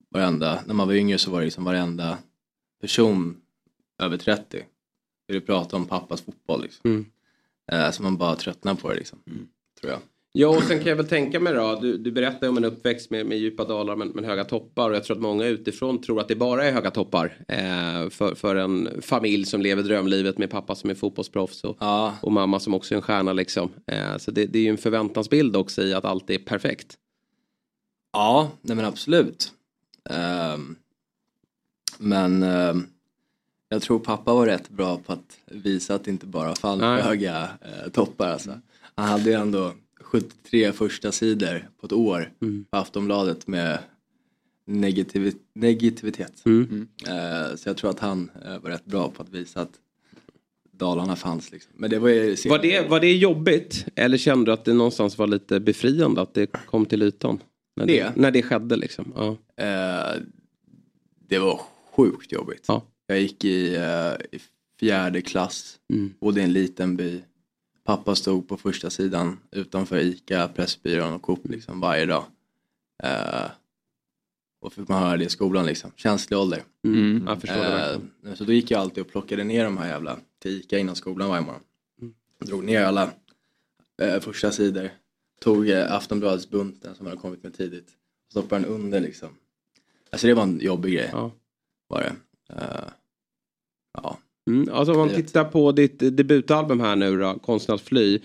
varenda, när man var yngre så var det liksom varenda person över 30 ville prata om pappas fotboll liksom. Mm. Eh, så man bara tröttnar på det liksom. Tror jag. Ja, och sen kan jag väl tänka mig då, du, du berättar om en uppväxt med, med djupa dalar men, men höga toppar och jag tror att många utifrån tror att det bara är höga toppar eh, för, för en familj som lever drömlivet med pappa som är fotbollsproffs och, och mamma som också är en stjärna liksom. Eh, så det, det är ju en förväntansbild också i att allt är perfekt. Ja, nej men absolut. Ehm, men ehm, jag tror pappa var rätt bra på att visa att det inte bara fanns Nej. höga eh, toppar. Alltså. Han hade ju ändå 73 första sidor på ett år Mm. på Aftonbladet med negativi- negativitet. Mm. Eh, så jag tror att han eh, var rätt bra på att visa att Dalarna fanns. Liksom. Men det var ju Var det, var det jobbigt eller kände du att det någonstans var lite befriande att det kom till ytan? När det, Det? när det skedde liksom. Ja. Eh, det var sjukt jobbigt. Jag gick i, eh, i fjärde klass, Mm. bodde i en liten by. Pappa stod på första sidan utanför ICA, Pressbyrån och Coop liksom varje dag. Eh, och fick man höra det i skolan liksom. Känslig ålder. Mm, jag förstår det verkligen. Eh, så då gick jag alltid och plockade ner de här jävla till ICA innan skolan varje morgon. Mm. Drog ner alla eh, första sidor. Tog eh, Aftonbladets bunten som hade kommit med tidigt. Stoppade den under liksom. Alltså det var en jobbig grej. Var det. Eh, ja. Mm, alltså om man tittar på ditt debutalbum här nu då, Konsten att fly.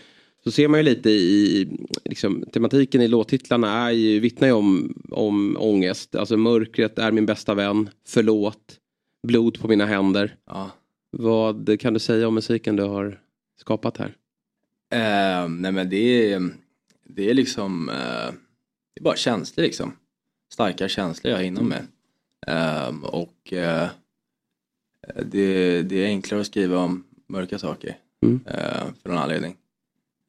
Så ser man ju lite i liksom, tematiken i låttitlarna är ju, vittnar ju om, om ångest. Alltså mörkret är min bästa vän, förlåt, blod på mina händer. Ja. Vad kan du säga om musiken du har skapat här? Eh, nej men det är, det är liksom, eh, det är bara känslor liksom. Starka känslor jag har inom mig. Eh, och det, det är enklare att skriva om mörka saker. Mm. Eh, för någon anledning.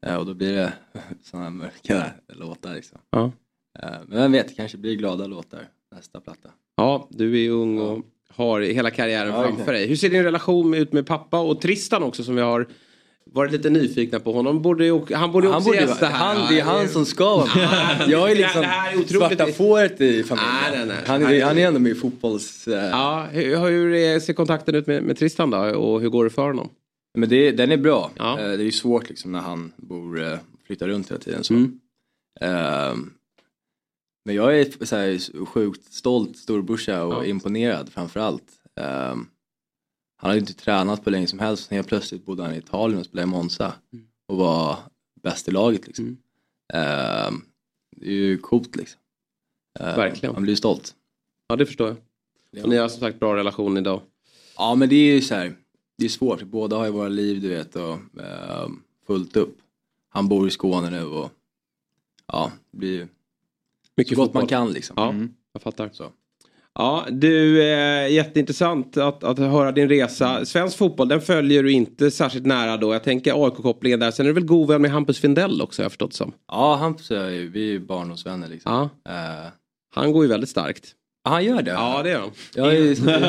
Eh, och då blir det [laughs] sådana här mörka låtar liksom. Ja. Eh, men vem vet, det kanske blir glada låtar nästa platta. Ja, du är ung och har hela karriären Ja, framför exakt. dig. Hur ser din relation ut med pappa och Tristan också som vi har varit lite nyfikna på honom. Borde ju, han borde ju Han också borde gästa här. han- det är han som ska vara med. Jag är liksom det här är otroligt. svarta fåret i familjen. Nej, nej, nej. Han, är, han är ändå med i fotbolls... eh, Ja, hur, hur är- ser kontakten ut med, med Tristan då och hur går det för honom? Men det, den är bra. Eh, Det är ju svårt liksom när han bor, eh, flyttar runt hela tiden. Så. Mm. Ehm, men jag är så här, sjukt stolt storbrorsa och imponerad framförallt. Um, han har ju inte tränat på länge som helst. Sen helt plötsligt bodde han i Italien och spelade i Monza. Mm. Och var bäst i laget liksom. Ehm, det är ju coolt liksom. Ehm, Verkligen. Man blir stolt. Ja det förstår jag. Och ni har som sagt bra relation idag. Ja men det är ju så här, det är svårt. Båda har ju våra liv du vet och eh, fullt upp. Han bor i Skåne nu och ja, det blir Mycket så gott fotboll. man kan liksom. Ja, jag fattar. Så. Ja, du, eh, jätteintressant att, att höra din resa. Svensk fotboll, den följer du inte särskilt nära då. Jag tänker AIK-kopplingen där. Sen är du väl god vän med Hampus Findell också har jag förstått som. Ja, Hampus är ju, vi är ju barndomsvänner liksom. Ja. Eh, Han går ju väldigt starkt. han gör det? Ja, det gör han. Jag är ju... [laughs] Nej,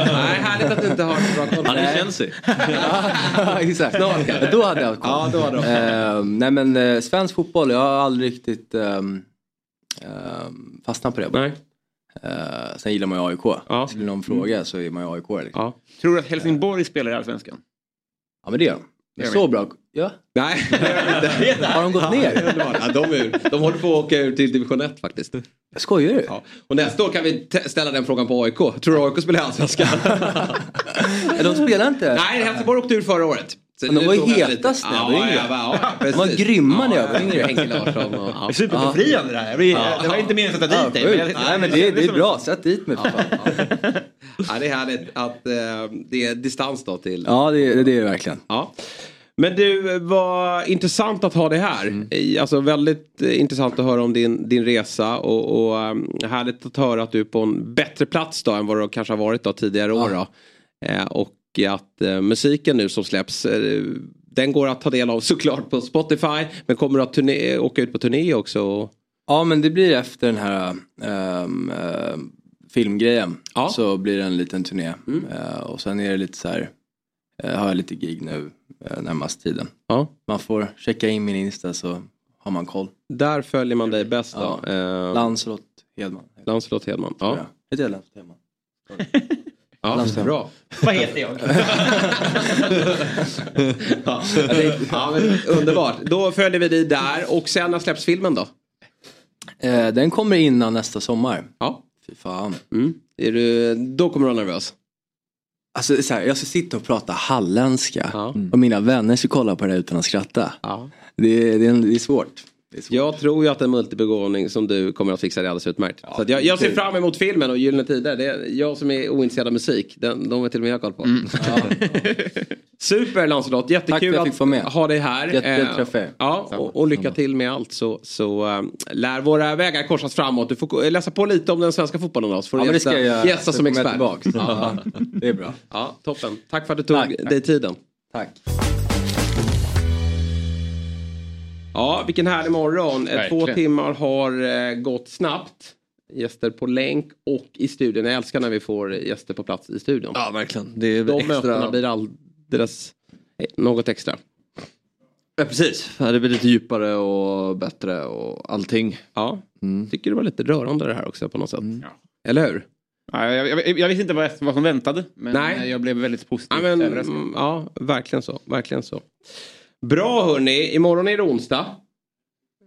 härligt att du inte har så bra koll. Han är Chelsea. Ja, [laughs] Exakt. Snart kanske. Då hade jag haft koll. Ja, då hade du haft Eh, nej men eh, svensk fotboll, jag har aldrig riktigt ehm, ehm, fastnat på det. Nej. Eh, sen gillar man ju AIK. Ja. Skulle någon fråga så är man ju AIK. Liksom. Ja. Tror du att Helsingborg spelar i Allsvenskan? Ja men det gör de. Så bra. Ja. Nej. [laughs] [laughs] Har de gått ner? Ja, de, är, de håller på att åka ur till division 1 faktiskt. Skojar du? Ja. Och nästa år kan vi ställa den frågan på AIK. Tror du AIK spelar i Allsvenskan? [laughs] De spelar inte? Nej, Helsingborg åkte ur förra året. Men de nu var ju hetast när jag var Ja, yngre. ja, ja, De var grymma när jag var Ja, yngre. Henke Larsson och... [laughs] Ja. Superbefriande det här. Det var inte meningen att sätta dit dig. Nej men det, det är bra, sätt dit mig. Ja, det är härligt att eh, det är distans då till... Ja det, det är det verkligen. Ja. Men du, vad intressant att ha dig här. Mm. Alltså väldigt eh, intressant att höra om din, din resa och, och um, härligt att höra att du är på en bättre plats då än vad du kanske har varit då tidigare år. Då. Eh, och att eh, musiken nu som släpps, eh, den går att ta del av [laughs] såklart på Spotify. Men kommer du att turné, åka ut på turné också? Ja men det blir efter den här ehm, ehm, filmgrejen. Så blir det en liten turné. Eh, och sen är det lite så här. eh, har jag lite gig nu uh, närmast tiden. Ja. Man får checka in min Insta så har man koll. Där följer man dig bäst då? Ja. Lancelot Hedman. Lancelot Hedman. Ja. Heter jag Lancelot Hedman? Ja, [laughs] bra. Vad heter jag? [laughs] ja, ja, men, underbart. Då följer vi dig där och sen när släpps filmen då? Eh, den kommer innan nästa sommar. Ja. Fy fan. Mm. Är du, då kommer du vara nervös? Alltså, det så här, jag ska sitta och prata halländska och mina vänner ska kolla på det utan att skratta. Ja. Det, det, är, det är svårt. Är. Jag tror ju att en multibegåvning som du kommer att fixa det alldeles utmärkt. så att jag, jag ser fram emot filmen och Gyllene Tider. Det är jag som är ointresserad av musik. Den, de har till och med jag koll på. [laughs] Super Lancelot, jättekul Tack att att ha dig här. Jättekul Eh. Ja, och, och lycka till med allt så, så eh, lär våra vägar korsas framåt. Du får läsa på lite om den svenska fotbollen då. Så får Ja, du det gästa, gästa Så som expert. Ja, [laughs] det är bra. Ja, toppen. Tack för att du tog dig tiden. Tack. Ja, vilken härlig morgon. Eh, Två Verkligen. timmar har eh, gått snabbt. Gäster på länk och i studion. Jag älskar när vi får gäster på plats i studion. Ja, verkligen. Det är De extra... mötena blir alldeles något extra. Ja, precis. Ja, Det blir lite djupare och bättre och allting. Ja, Mm. tycker det var lite rörande det här också på något sätt. Eller hur? Ja, jag, jag, jag visste inte vad, vad som väntade. Men Nej. jag blev väldigt Ja, positivt men, överraskad. mm, ja, verkligen så. Verkligen så. Bra hörni, imorgon är det onsdag.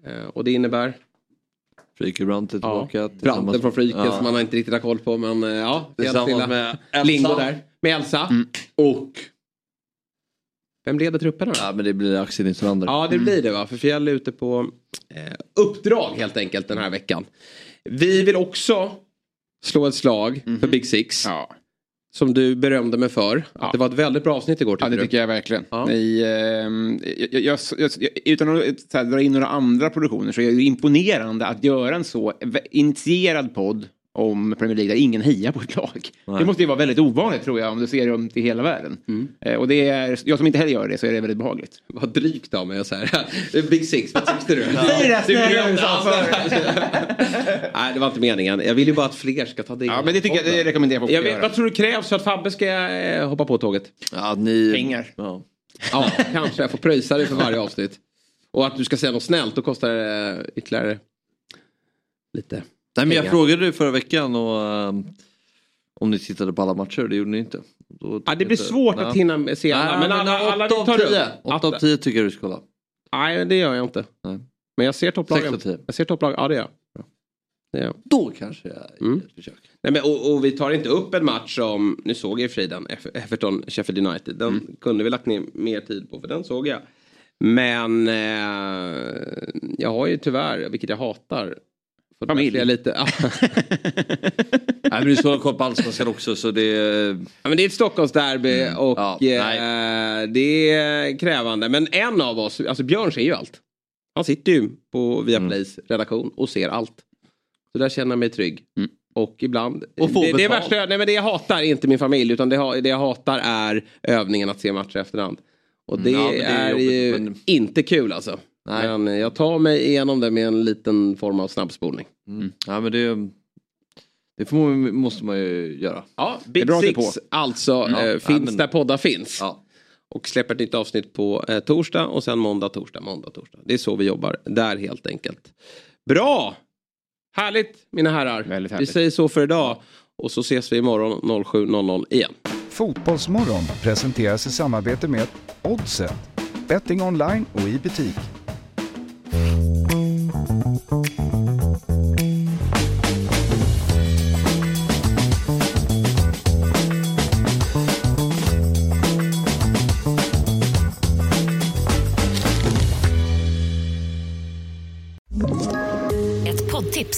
Eh, och det innebär? Frikebrant är Ja, tillbaka. Branten från Friken Ja. som man inte riktigt har koll på. Men eh, ja, Tillsammans med Elsa. Lingo där. Med Elsa. Och? Vem leder trupperna då? Ja, men det blir Axel Nislander. Ja, det blir det va. För Fjäll är ute på eh, uppdrag helt enkelt den här veckan. Vi vill också slå ett slag för Big Six. Som du berömde mig för. Att det var ett väldigt bra avsnitt igår Ja, tycker det du. tycker jag verkligen. I, ehm, jag, jag, jag, utan att så här, dra in några andra produktioner så är det imponerande att göra en så initierad podd om Premier League där ingen hejar på ett lag. Nej. Det måste ju vara väldigt ovanligt tror jag om du ser dem till hela världen. Eh, och det är, jag som inte heller gör det så är det väldigt behagligt. Vad drygt av mig att säga. Big Six, vad tyckte du? Säg det, Du snälla, berömde du sa andra. Nej, det var inte meningen. Jag vill ju bara att fler ska ta del Ja, men det tycker jag, det rekommenderar folk jag vet. Vad tror du krävs för att Fabbe ska eh, hoppa på tåget? Ja, ni... Pengar. Ja. Ja, kanske. Jag får pröjsa dig för varje avsnitt. Och att du ska säga något snällt, då kostar det eh, ytterligare lite Nej, men jag frågade dig förra veckan och ehm, Om ni tittade på alla matcher, det gjorde ni inte. Då Ja, det blir svårt att hinna se alla. Men alla, alla vi tar upp. 8 av 10 tycker jag du ska kolla. Nej, det gör jag inte. Nej. Men jag ser topplagen. Jag ser topplagen, ja det gör jag. Gör jag. Då kanske jag Mm. ett försök. Nej, men, och, och vi tar inte upp en match som, nu såg jag i friden, Everton, Sheffield United. Den Mm. kunde vi lagt ner mer tid på för den såg jag. Men eh, jag har ju tyvärr, vilket jag hatar, Familj. lite, ja. [laughs] Nej men du ska ha koll på allsvenskan också så det är... Ja, men det är ett Stockholmsderby Mm. och Ja, eh, det är krävande. Men en av oss, alltså Björn ser ju allt. Han sitter ju på Viaplays Mm. redaktion och ser allt. Så där känner jag mig trygg. Och ibland... Och det, det, är värsta, nej, men det jag hatar är inte min familj utan det, det jag hatar är övningen att se matcher efterhand. Och det, Mm, ja, men det är är, ju men- inte kul alltså. Nej. Men jag tar mig igenom det med en liten form av snabbspolning. Mm. Ja men det, det får man, måste man ju göra. Ja, Big Six alltså eh, ja, finns men- där poddar finns. Ja. Och släpper ett nytt avsnitt på eh, torsdag och sen måndag, torsdag, måndag, torsdag. Det är så vi jobbar där helt enkelt. Bra! Härligt mina herrar. Väldigt Vi härligt. säger så för idag. Och så ses vi imorgon 07.00 igen. Fotbollsmorgon presenteras i samarbete med Oddset. Betting online och i butik. Thank you.